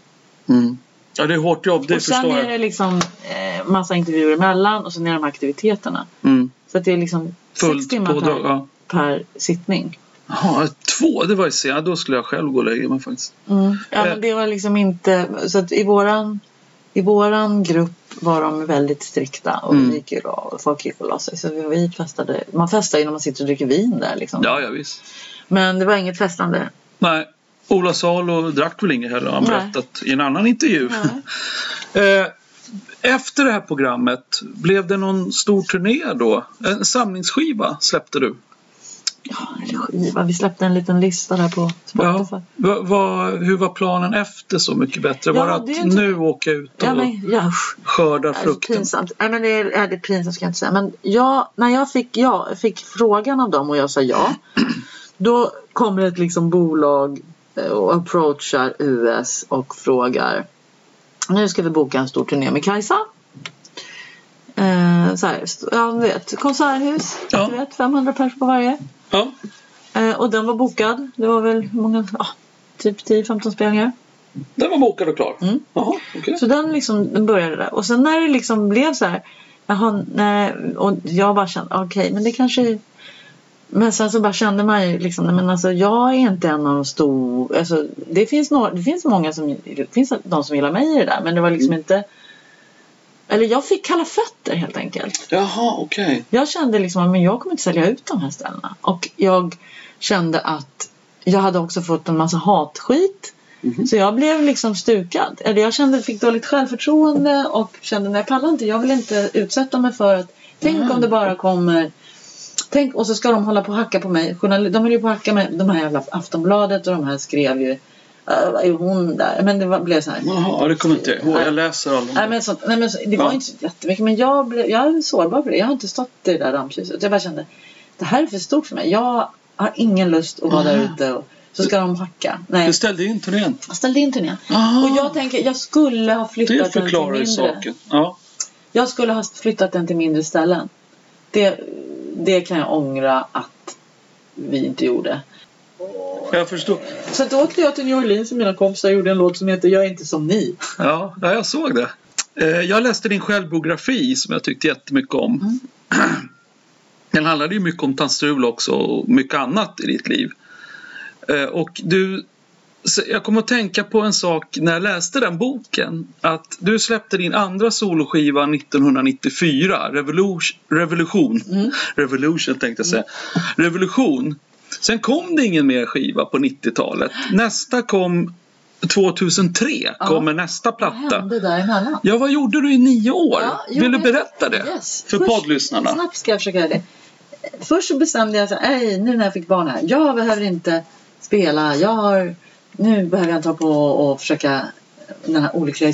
Mm. Ja, det är hårt jobb, det och sen förstår är jag. det liksom eh, massa intervjuer emellan och sen är det de här aktiviteterna. Mm. Så att det är liksom sex Fullt timmar pådrag. per, Ja. per sittning. Jaha, två, det var ju sent. Ja, då skulle jag själv gå och lägga mig faktiskt. Ja, Eh. men det var liksom inte... Så att i våran, i våran grupp var de väldigt strikta och Mm. gick ju och folk gick och la sig. Så vi, festade. Man festar ju när man sitter och dricker vin där liksom. Ja, ja visst. Men det var inget festande. Nej, Ola Salo drack väl inget heller har han berättat i en annan intervju. Eh, Efter det här programmet, blev det någon stor turné då? En samlingsskiva släppte du? Skiva. Vi släppte en liten lista där på Spotify. Ja. Va, va, hur var planen efter Så mycket bättre? Var Ja, det att det nu åka ut och Ja, men, ja, skörda Det frukten? pinsamt. Nej, men det är, är det pinsamt ska jag inte säga. Men jag, när jag fick, ja, fick frågan av dem och jag sa ja. Då kommer ett liksom bolag eh, och approachar US och frågar. Nu ska vi boka en stor turné med Kajsa. Eh, så här, ja, du vet, konserthus. Ja. Du vet, 500 pers på varje. Ja. Eh, och den var bokad. Det var väl många? Ja, typ 10-15 spelningar. Den var bokad och klar? Mm. Jaha, okej. Så den liksom den började där. Och sen när det liksom blev så här. Jaha, nej, och jag bara kände okej, men det kanske men sen så bara kände man ju liksom, nej, men alltså jag är inte en av de stora, alltså det finns några, det finns många som, det finns de som gillar mig i det där men det var liksom inte eller jag fick kalla fötter helt enkelt. Jaha, okej. Jag kände liksom att jag kommer inte sälja ut de här ställena. Och jag kände att jag hade också fått en massa hatskit. Mhm. Så jag blev liksom stukad. Eller jag kände, fick dåligt självförtroende och kände nej jag pallar inte. Jag vill inte utsätta mig för att tänk Mm. om det bara kommer Tänk och så ska de hålla på och hacka på mig. De höll ju på att hacka med de här jävla Aftonbladet och de här skrev ju "Äh, vad är hon där? Men det var, blev så här. Jaha, det kommer inte jag ihåg. Jag läser alla. Nej, men så, nej, men så, det var Ja. inte så jättemycket. Men jag, blev, jag är sårbar för det. Jag har inte stått i det där rampljuset. Jag bara kände det här är för stort för mig. Jag har ingen lust att vara där Ah. ute. Och, så ska de hacka. Nej, Du ställde in turnén? jag ställde in turnén. Aha, Och jag tänker, jag skulle ha flyttat det den till förklarar ju mindre. saken. Ja. Jag skulle ha flyttat den till mindre ställen. Det, det kan jag ångra att vi inte gjorde. Jag förstår. Då åkte jag till New Orleans och mina kompisar gjorde en låt som heter Jag är inte som ni. Ja, ja, jag såg det. Eh, Jag läste din självbiografi som jag tyckte jättemycket om. Den handlade ju mycket om tandstrul också och mycket annat i ditt liv. Eh, Och du, jag kom att tänka på en sak när jag läste den boken. Att du släppte din andra soloskiva 1994, Revolution. Revolution, Mm. Revolution tänkte jag säga. Revolution. Sen kom det ingen mer skiva på 90-talet. Nästa kom 2003 Ja. kommer nästa Vad platta. hände däremellan? Ja, vad gjorde du i nio år? Ja, Vill du berätta det? Yes. För Först- poddlyssnarna. Snabbt ska jag försöka göra det. Först så bestämde jag "Ej, nu när jag fick barn här. Jag behöver inte spela. Jag har, nu behöver jag inte hålla på och försöka den här olyckliga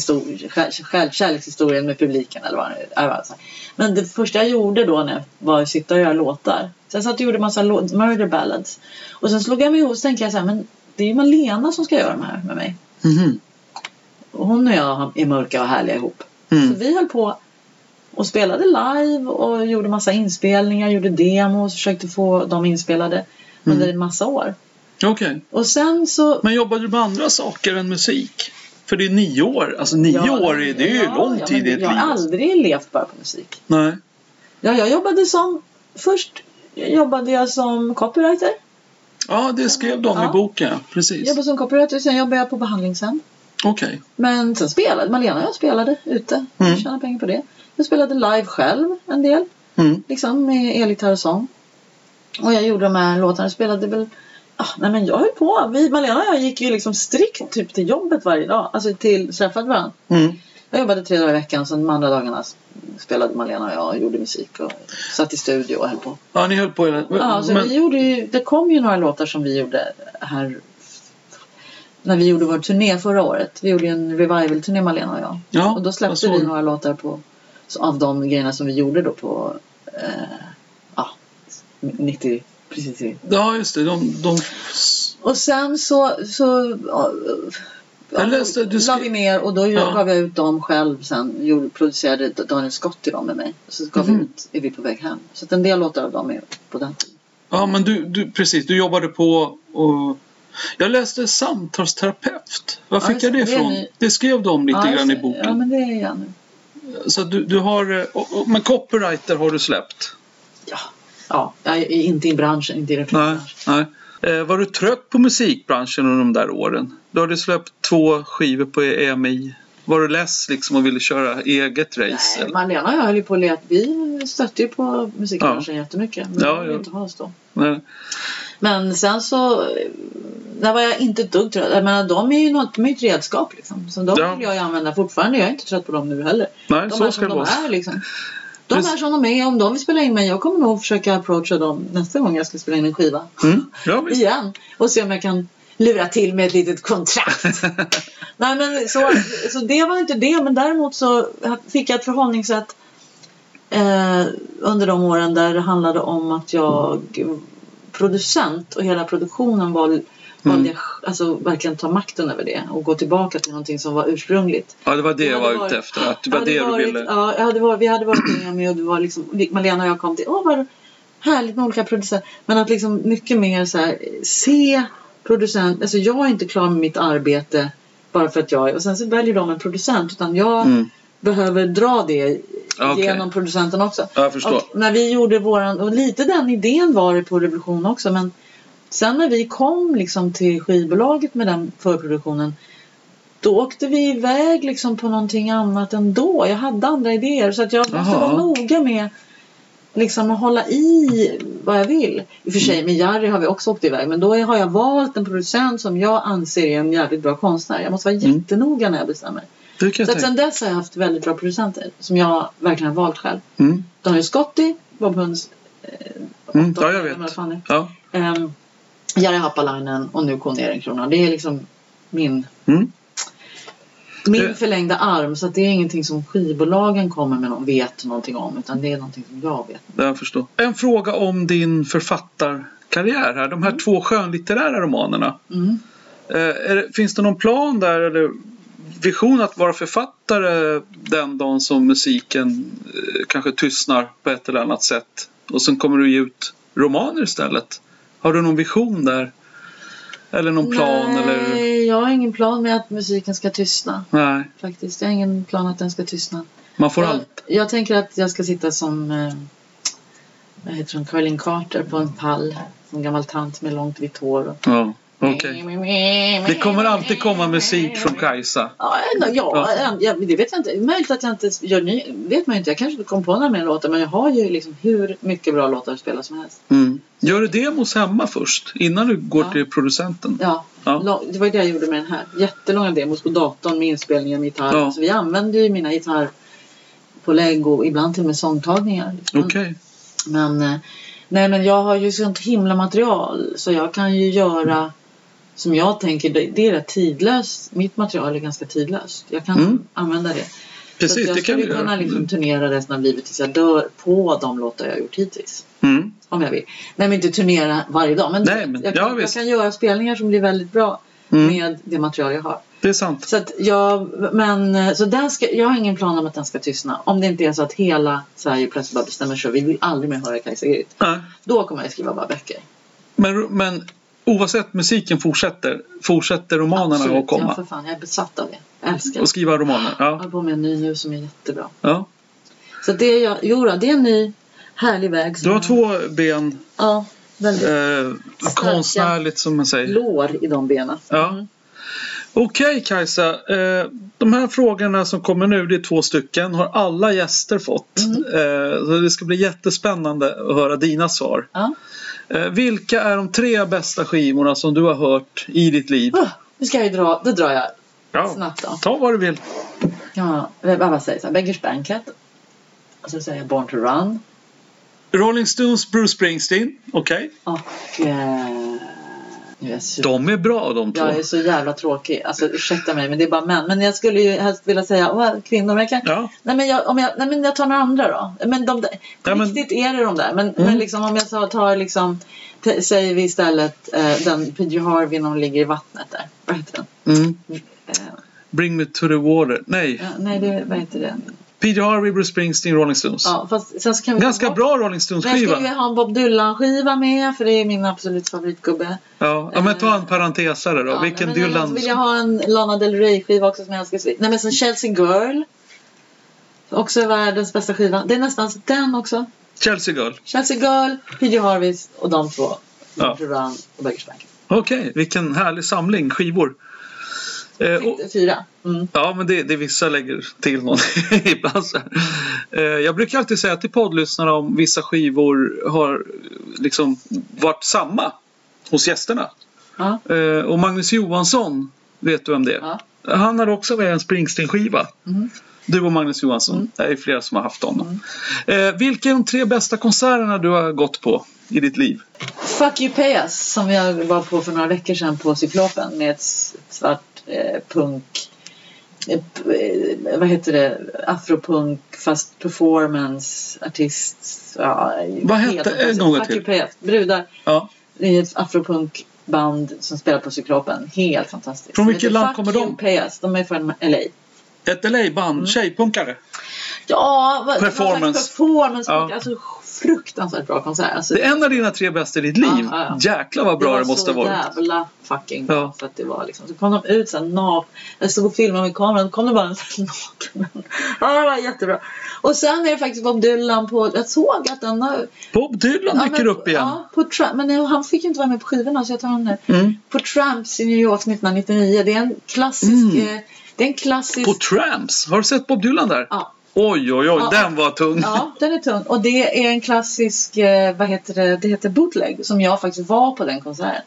själv, kärlekshistorien med publiken eller vad det. Alltså. Men det första jag gjorde då när jag var att sitta och göra låtar. Jag satt och gjorde massa murder ballads. Och sen slog jag mig ihop och så tänkte jag så här, men det är ju Malena som ska göra de här med mig. Och hon och jag är mörka och härliga ihop. Mm. Så vi höll på och spelade live och gjorde massa inspelningar, gjorde demos, försökte få dem inspelade under en massa år. Okej. Och sen så... Men jobbade du med andra saker än musik? För det är nio år. Alltså nio Ja, år, är- det är ju ja, lång ja, tid i ett Jag liv. har aldrig levt bara på musik. Nej. Ja, jag jobbade som... Först jobbade jag som copywriter. Ja, det skrev de Ja. i boken. Precis. Jag jobbade som copywriter, sen jobbade jag på behandlingshem. Okej. Men sen spelade Malena och jag spelade ute. Jag Mm. tjänade pengar på det. Jag spelade live själv en del. Mm. liksom med elgitarr och sång. Och jag gjorde de här låtarna och spelade väl Ah, nej men jag höll på. Vi, Malena och jag gick ju liksom strikt typ till jobbet varje dag. Alltså till träffade varandra. Mm. Jag jobbade tre dagar i veckan, sen de andra dagarna spelade Malena och jag och gjorde musik och satt i studio och höll på. Ja, ni höll på hela... Ja, så men, vi gjorde ju, det kom ju några låtar som vi gjorde här när vi gjorde vår turné förra året. Vi gjorde ju en revival-turné Malena och jag. ja, och då släppte vi några låtar på, av de grejerna som vi gjorde då på eh, ja, 90, precis Ja, just det. De, de... Och sen så, så ja, Jag läste- du la skri- vi ner och då Ja. gav jag ut dem själv sen. Gjorde, producerade Daniel Scott till dem med mig. Så gav Mhm. vi ut Är vi på väg hem. Så att en del låtar av dem är på den tiden. Ja, men du, du, precis. Du jobbade på och... Jag läste samtalsterapeut. Var fick jag det det. Det ifrån? ni- Det skrev de lite Ja, grann i det. Ja boken. men det är jag nu. Så du, du har... Och, och, men copywriter har du släppt? Ja. Ja, jag är inte i branschen, inte i Nej. reklambranschen. nej. Eh, var du trött på musikbranschen under de där åren? Du hade släppt två skivor på EMI. Var du less liksom och ville köra eget race? Nej, eller? Malena och jag höll ju på att. Vi stötte ju på musikbranschen jättemycket. Men Ja, ja. inte ha oss då. Nej. Men sen så, där var jag inte ett dugg trött. Jag menar, de är ju något, de är ett redskap liksom. Så de Ja. vill jag ju använda fortfarande. Jag är inte trött på dem nu heller. Nej, De så är ska som det de vara. är liksom. De Precis. är som de är. Om de vill spela in mig, jag kommer nog försöka approacha dem nästa gång jag ska spela in en skiva. Mm. Ja. Igen. Och se om jag kan lura till med ett litet kontrakt. Nej men så, så det var inte det. Men däremot så fick jag ett förhållningssätt eh, under de åren där det handlade om att jag producent och hela produktionen var valde jag alltså, verkligen ta makten över det och gå tillbaka till någonting som var ursprungligt. Ja, det var det jag hade var varit- ute efter. Att det var hade det du varit, ville. Ja, jag hade varit, vi hade varit med och det var liksom, Malena och jag kom till, åh vad härligt med olika producenter. Men att liksom mycket mer så här, se producent, alltså jag är inte klar med mitt arbete bara för att jag är, och sen så väljer de en producent utan jag Mm. behöver dra det Okej. genom producenten också. Ja, jag förstår. Och när vi gjorde våran, och lite den idén var det på Revolution också men sen när vi kom liksom till skivbolaget med den förproduktionen då åkte vi iväg liksom på någonting annat ändå. Jag hade andra idéer så att jag måste Jaha. vara noga med liksom att hålla i vad jag vill. I och för sig med Jari har vi också åkt iväg men då har jag valt en producent som jag anser är en jävligt bra konstnär. Jag måste vara Mm. jättenoga när jag bestämmer. Så att sen dess har jag haft väldigt bra producenter som jag verkligen har valt själv. Mm. Daniel Scotti, Bob Hunds eh, Mm, ja, jag vet. Ja. Jari Happalainen och nu Conny Ehrenkrona. Det är liksom min, Mm. min Det- förlängda arm. Så det är ingenting som skivbolagen kommer med och vet någonting om. Utan det är någonting som jag vet. Jag förstår. En fråga om din författarkarriär här. De här två skönlitterära romanerna. Mm. Eh, det, finns det någon plan där eller vision att vara författare den dagen som musiken eh, kanske tystnar på ett eller annat sätt? Och sen kommer du ge ut romaner istället. Har du någon vision där? Eller någon plan? Nej, Eller? jag har ingen plan med att musiken ska tystna. Nej, Faktiskt. Jag har ingen plan att den ska tystna. man får Jag, allt. jag tänker att jag ska sitta som eh, vad heter hon, Caroline Carter på en pall. Som gammal tant med långt vitt hår. Och... Ja, okej. Det kommer alltid komma musik från Kajsa. Ja, ja, Ja. ja. det vet jag inte. Möjligt att jag inte gör ny. vet man inte. Jag kanske kom på några mer låtar men jag har ju liksom hur mycket bra låtar att spela som helst. Mm. Gör du demos hemma först? Innan du går Ja. till producenten? Ja, Ja. det var det jag gjorde med den här. Jättelånga demos på datorn med inspelningar med gitarr. Ja. Så vi använde ju mina gitarrpålägg och ibland till och med sångtagningar. Okej. Men, eh, nej, men jag har ju sånt himla material så jag kan ju göra som jag tänker, det, är rätt tidlöst. Mitt material är ganska tidlöst. Jag kan Mm. använda det. Precis, så jag det kan skulle kunna göra. liksom turnera resten av livet tills jag dör på de låtar jag gjort hittills. Mm. Om jag vill. Nej men inte turnera varje dag. Men, Nej, men- jag, ja, kan, jag visst. kan göra spelningar som blir väldigt bra Mm. med det material jag har. Det är sant. Så att jag, men, så den ska, jag har ingen plan om att den ska tystna. Om det inte är så att hela Sverige plötsligt bara bestämmer sig. Vi vill aldrig mer höra Kajsa Gryt. Nej. Då kommer jag skriva bara böcker. Men, men oavsett musiken fortsätter, fortsätter romanerna Absolut. att komma? Ja, för fan. Jag är besatt av det. Jag älskar. Och skriva romaner? Jag Ja. håller på med en ny nu som är jättebra. ja. Så det är jag, jo då, det är en ny härlig väg. Du har jag- två ben, Ja, väldigt eh, konstnärligt som man säger. lår i de benen. Ja. Mm. Okej Kajsa, eh, de här frågorna som kommer nu, det är två stycken, har alla gäster fått. Mm. Eh, så det ska bli jättespännande att höra dina svar. Ja. Eh, vilka är de tre bästa skivorna som du har hört i ditt liv? Oh, nu ska jag ju dra, då drar jag Ja, snabbt då. ta vad du vill. Ja, jag bara säger här, Beggars Banquet. Och så säger jag Born to Run. Rolling Stones, Bruce Springsteen. Okej. Och... Eh, sur. De är bra de två. Jag är så jävla tråkig. Alltså ursäkta mig men det är bara män. Men jag skulle ju helst vilja säga åh, kvinnor. Men jag kan... Ja. Nej, men jag, om jag, nej men jag tar några andra då. Men de, där- Ja, men- riktigt är det de där. Men, Mm. men liksom om jag så tar liksom säger vi istället eh, den P.J. Harvey när hon ligger i vattnet där. Vad heter den? Mm. Eh, Bring me to the water. Nej. ja, nej, det, vad heter den? P.J. Harvey, Bruce Springsteen, Rolling Stones. Ja, fast sen så kan vi Ganska bort- bra Rolling jag Stones-skiva. skulle ju ha en Bob Dylan-skiva med för det är min absolut favoritgubbe. Ja. ja, men ta en parentesare då. Ja, Vilken men Dylan? Så vill jag ha en Lana Del Rey-skiva också som jag älskar. Nej men sen Chelsea Girl. Också är världens bästa skiva. Det är nästan den också. Chelsea Girl. Chelsea Girl, P.J. Harveys och de två. Ja. Run och Beggars Banquet. Okej, vilken härlig samling skivor. Eh, Fyra. Mm. ja, men det, det vissa lägger till någon ibland. Eh, jag brukar alltid säga till poddlyssnarna om vissa skivor har liksom varit samma hos gästerna. Ja. Eh, och Magnus Johansson, vet du vem det är? Ja. Han har också med en Springsteen-skiva. Mm. Du och Magnus Johansson. Det är flera som har haft honom. Eh, vilka är de tre bästa konserterna du har gått på i ditt liv? Fuck You Pay Us som jag var på för några veckor sedan på Cyklopen med ett svart eh, punk eh, eh, vad heter det, afropunk fast performance artist. Ja, Vad hette- en gång till. Brudar Ja. i ett afropunkband som spelar på Cyklopen. Helt fantastiskt. Från vilket land kommer de? Pay Us. De är från LA. Ett LA-band, Mm. tjejpunkare. Ja, Performance. performance. Ja. Alltså fruktansvärt bra konsert. Alltså, Det är en av dina tre bästa i ditt liv. Ja, ja. Jäklar vad bra det, var måste så ha varit. jävla fucking bra. Ja. För att det var liksom, så kom de ut sen naken. Jag stod och filmade med kameran. Kom det bara en sån naken. Ja, det var jättebra. Och sen är det faktiskt Bob Dylan på... Jag såg att den har... Bob Dylan ja, dyker men- upp igen. Ja, på Tra- men han fick ju inte vara med på skivorna så jag tar honom nu. Mm. På Tramps i New York 1999. Det är en klassisk... Mm. Eh, det är en klassisk... På Tramps. Har du sett Bob Dylan där? ja, Oj, oj, oj. Ja. Den var tung. Ja, den är tunn. Och det är en klassisk, eh, vad heter det, det heter bootleg som jag faktiskt var på den konserten.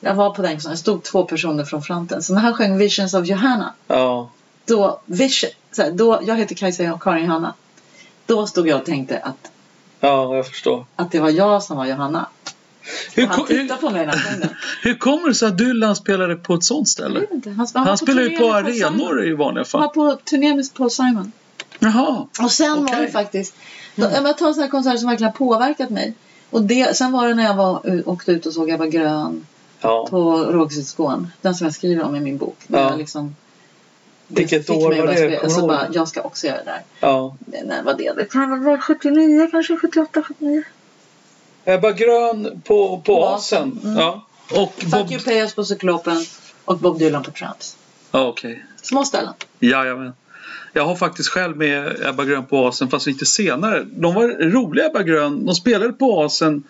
Jag var på den konserten, det stod två personer från fronten. Så när han sjöng Visions of Johanna, Ja. då, vision, så här, då jag heter Kajsa och Karin Johanna. Då stod jag och tänkte att, ja, jag förstår. att det var jag som var Johanna. Hur, han tittade på mig den. hur kommer det sig att Dylan spelade på ett sånt Jag ställe? vet inte, Han, han, Han spelar ju på arenor i vanliga Han var fall. på turné med Paul Simon. Jaha. Och sen var Okej. det faktiskt, då, jag tar en sån här konsert som verkligen har påverkat mig. Och det, sen var det när jag var, åkte ut och såg Ebba Grön Ja. på Rågsvedsgården. Den som jag skriver om i min bok. Ja. jag liksom, Vilket fick år mig var att det? spela. Så bara, jag ska också göra det där. Ja. När var det? Det kan väl vara 79 kanske? 78, 79? Ebba Grön på, på På Asen. Mm. Ja. Och Bob... Fuck You Pay Us på Cyklopen och Bob Dylan på Tramps. Ja, okej. Små ställen. Jajamän. Jag har faktiskt själv med Ebba Grön på Asen fast lite senare. De var roliga Ebba Grön. De spelade på Asen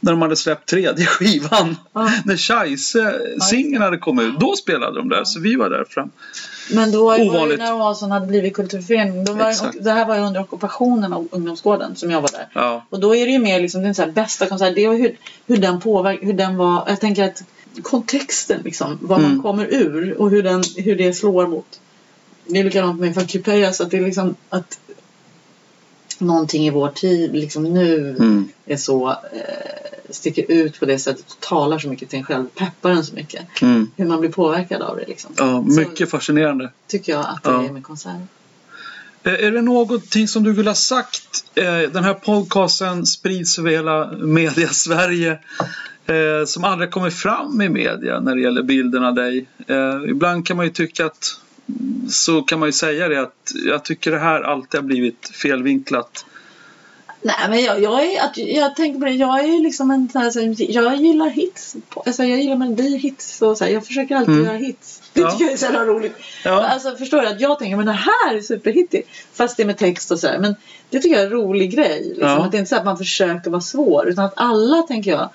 när de hade släppt tredje skivan. Ja. När Scheisse-singeln hade kommit ut. Då spelade de där så vi var där fram. Men då var det Ovanligt. när Oasen hade blivit kulturförening. Då var det här var ju under ockupationen av ungdomsgården som jag var där. Ja. Och då är det ju mer liksom den så bästa konsert. Det är hur, hur den påverkar, hur den var. Jag tänker att kontexten liksom. Mm. man kommer ur och hur, den, hur det slår mot. Det är likadant med Pay Us, att det är liksom att någonting i vår tid liksom nu Mm. är så eh, sticker ut på det sättet och talar så mycket till en själv, peppar en så mycket. Mm. Hur man blir påverkad av det liksom. Ja, mycket fascinerande. Tycker jag att det Ja. är med konserter. Eh, Är det någonting som du vill ha sagt? Eh, Den här podcasten sprids över hela media-Sverige. eh, Som aldrig kommer fram i media när det gäller bilden av dig. Ibland kan man ju tycka att så kan man ju säga det att jag tycker det här alltid har blivit felvinklat. Nej men jag, jag, är, jag tänker på det, jag är liksom en sån här, jag gillar hits. Alltså, jag gillar melodihits och så här, jag försöker alltid Mm. göra hits. Det Ja. tycker jag är så jävla roligt. Ja. Alltså förstår du att jag tänker men det här är superhittigt. Fast det är med text och så här. Men det tycker jag är en rolig grej. Liksom. Ja. Att det är inte så att man försöker vara svår utan att alla tänker jag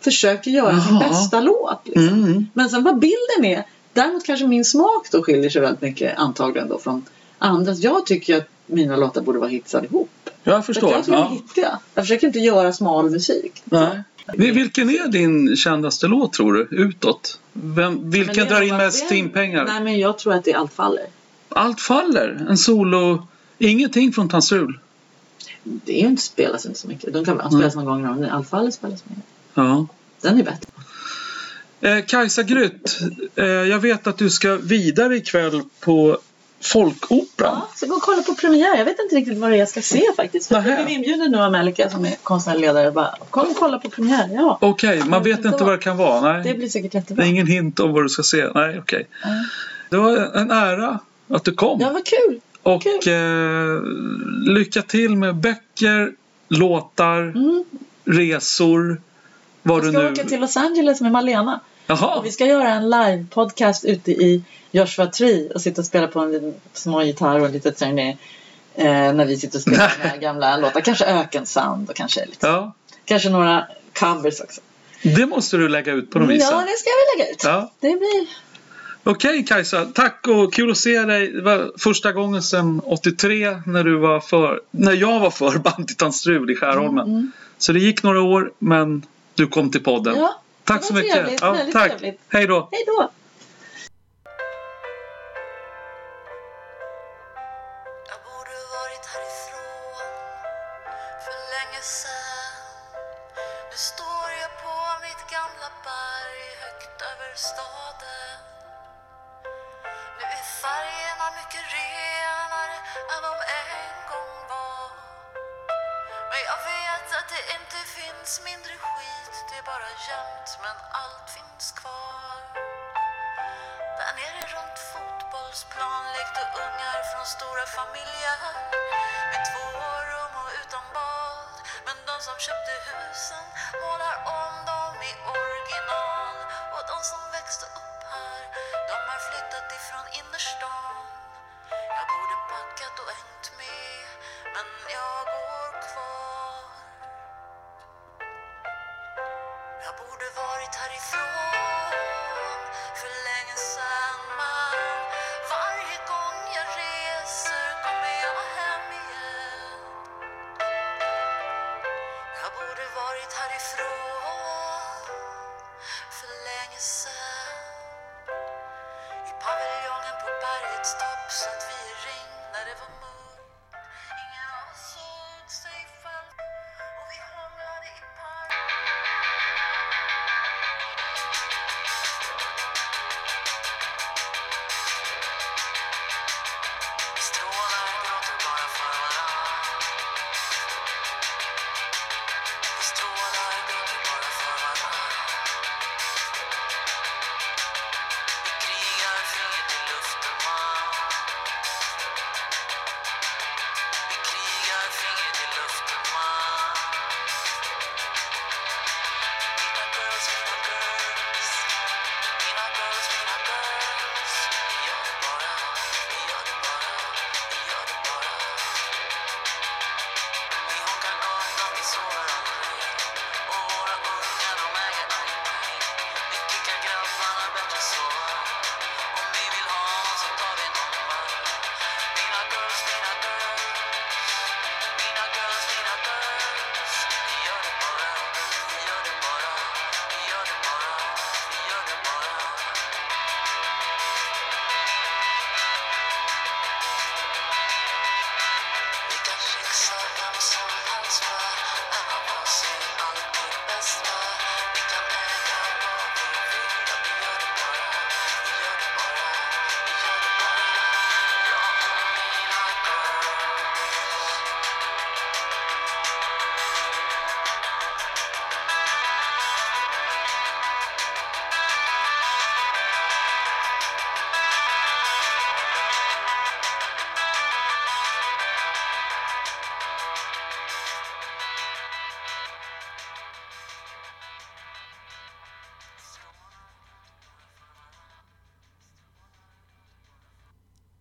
försöker göra sin Jaha. bästa låt. Liksom. Mm. Men sen vad bilden är. Däremot kanske min smak då skiljer sig väldigt mycket antagligen då från andras. Jag tycker att mina låtar borde vara hits allihop. Jag förstår. jag Ja. hittiga. Jag försöker inte göra smal musik. Nej. Vil- Vilken är din kändaste låt tror du? Utåt? Vem, vilken drar in mest timpengar? Nej men jag tror att det är Allt faller. allt faller. En solo, ingenting från Tansul. Det är ju inte spelas inte så mycket. De kan bara spelas någon gång men Alfallet spelas mer. Ja. Den är bättre. Eh, Kajsa Grytt, eh, jag vet att du ska vidare ikväll på Folkoperan. Ja, så gå och kolla på premiär. Jag vet inte riktigt vad det är jag ska se faktiskt. För Nähä. jag blev inbjuden nu av Melika som är konstnärlig ledare. Bara, kom och kolla på premiär. Ja, Okej, man vet inte vad det kan vara. Nej. det blir säkert jättebra. ingen hint om vad du ska se. Nej, okej. Ja. Det var en ära att du kom. Ja, vad kul. och kul. eh, lycka till med böcker, låtar, Mm. resor. Vad Jag du ska nu... åka till Los Angeles med Malena. Jaha, Och vi ska göra en live-podcast ute i Joshua Tree och sitta och spela på en liten små gitarr och en litet turné. Eh, när vi sitter och spelar gamla låtar. Kanske Ökensand och kanske, lite, ja. kanske några covers också. Det måste du lägga ut på något vis. Ja, det ska väl lägga ut. Ja. Det blir... Okej Kajsa, tack och kul att se dig. Det var första gången sedan 83 när, du var för, när jag var för Banditan Strul i Skärholmen. Mm. Så det gick några år men du kom till podden. Ja, tack så mycket. trevligt, Ja, tack. trevligt. Hej då. Hej då!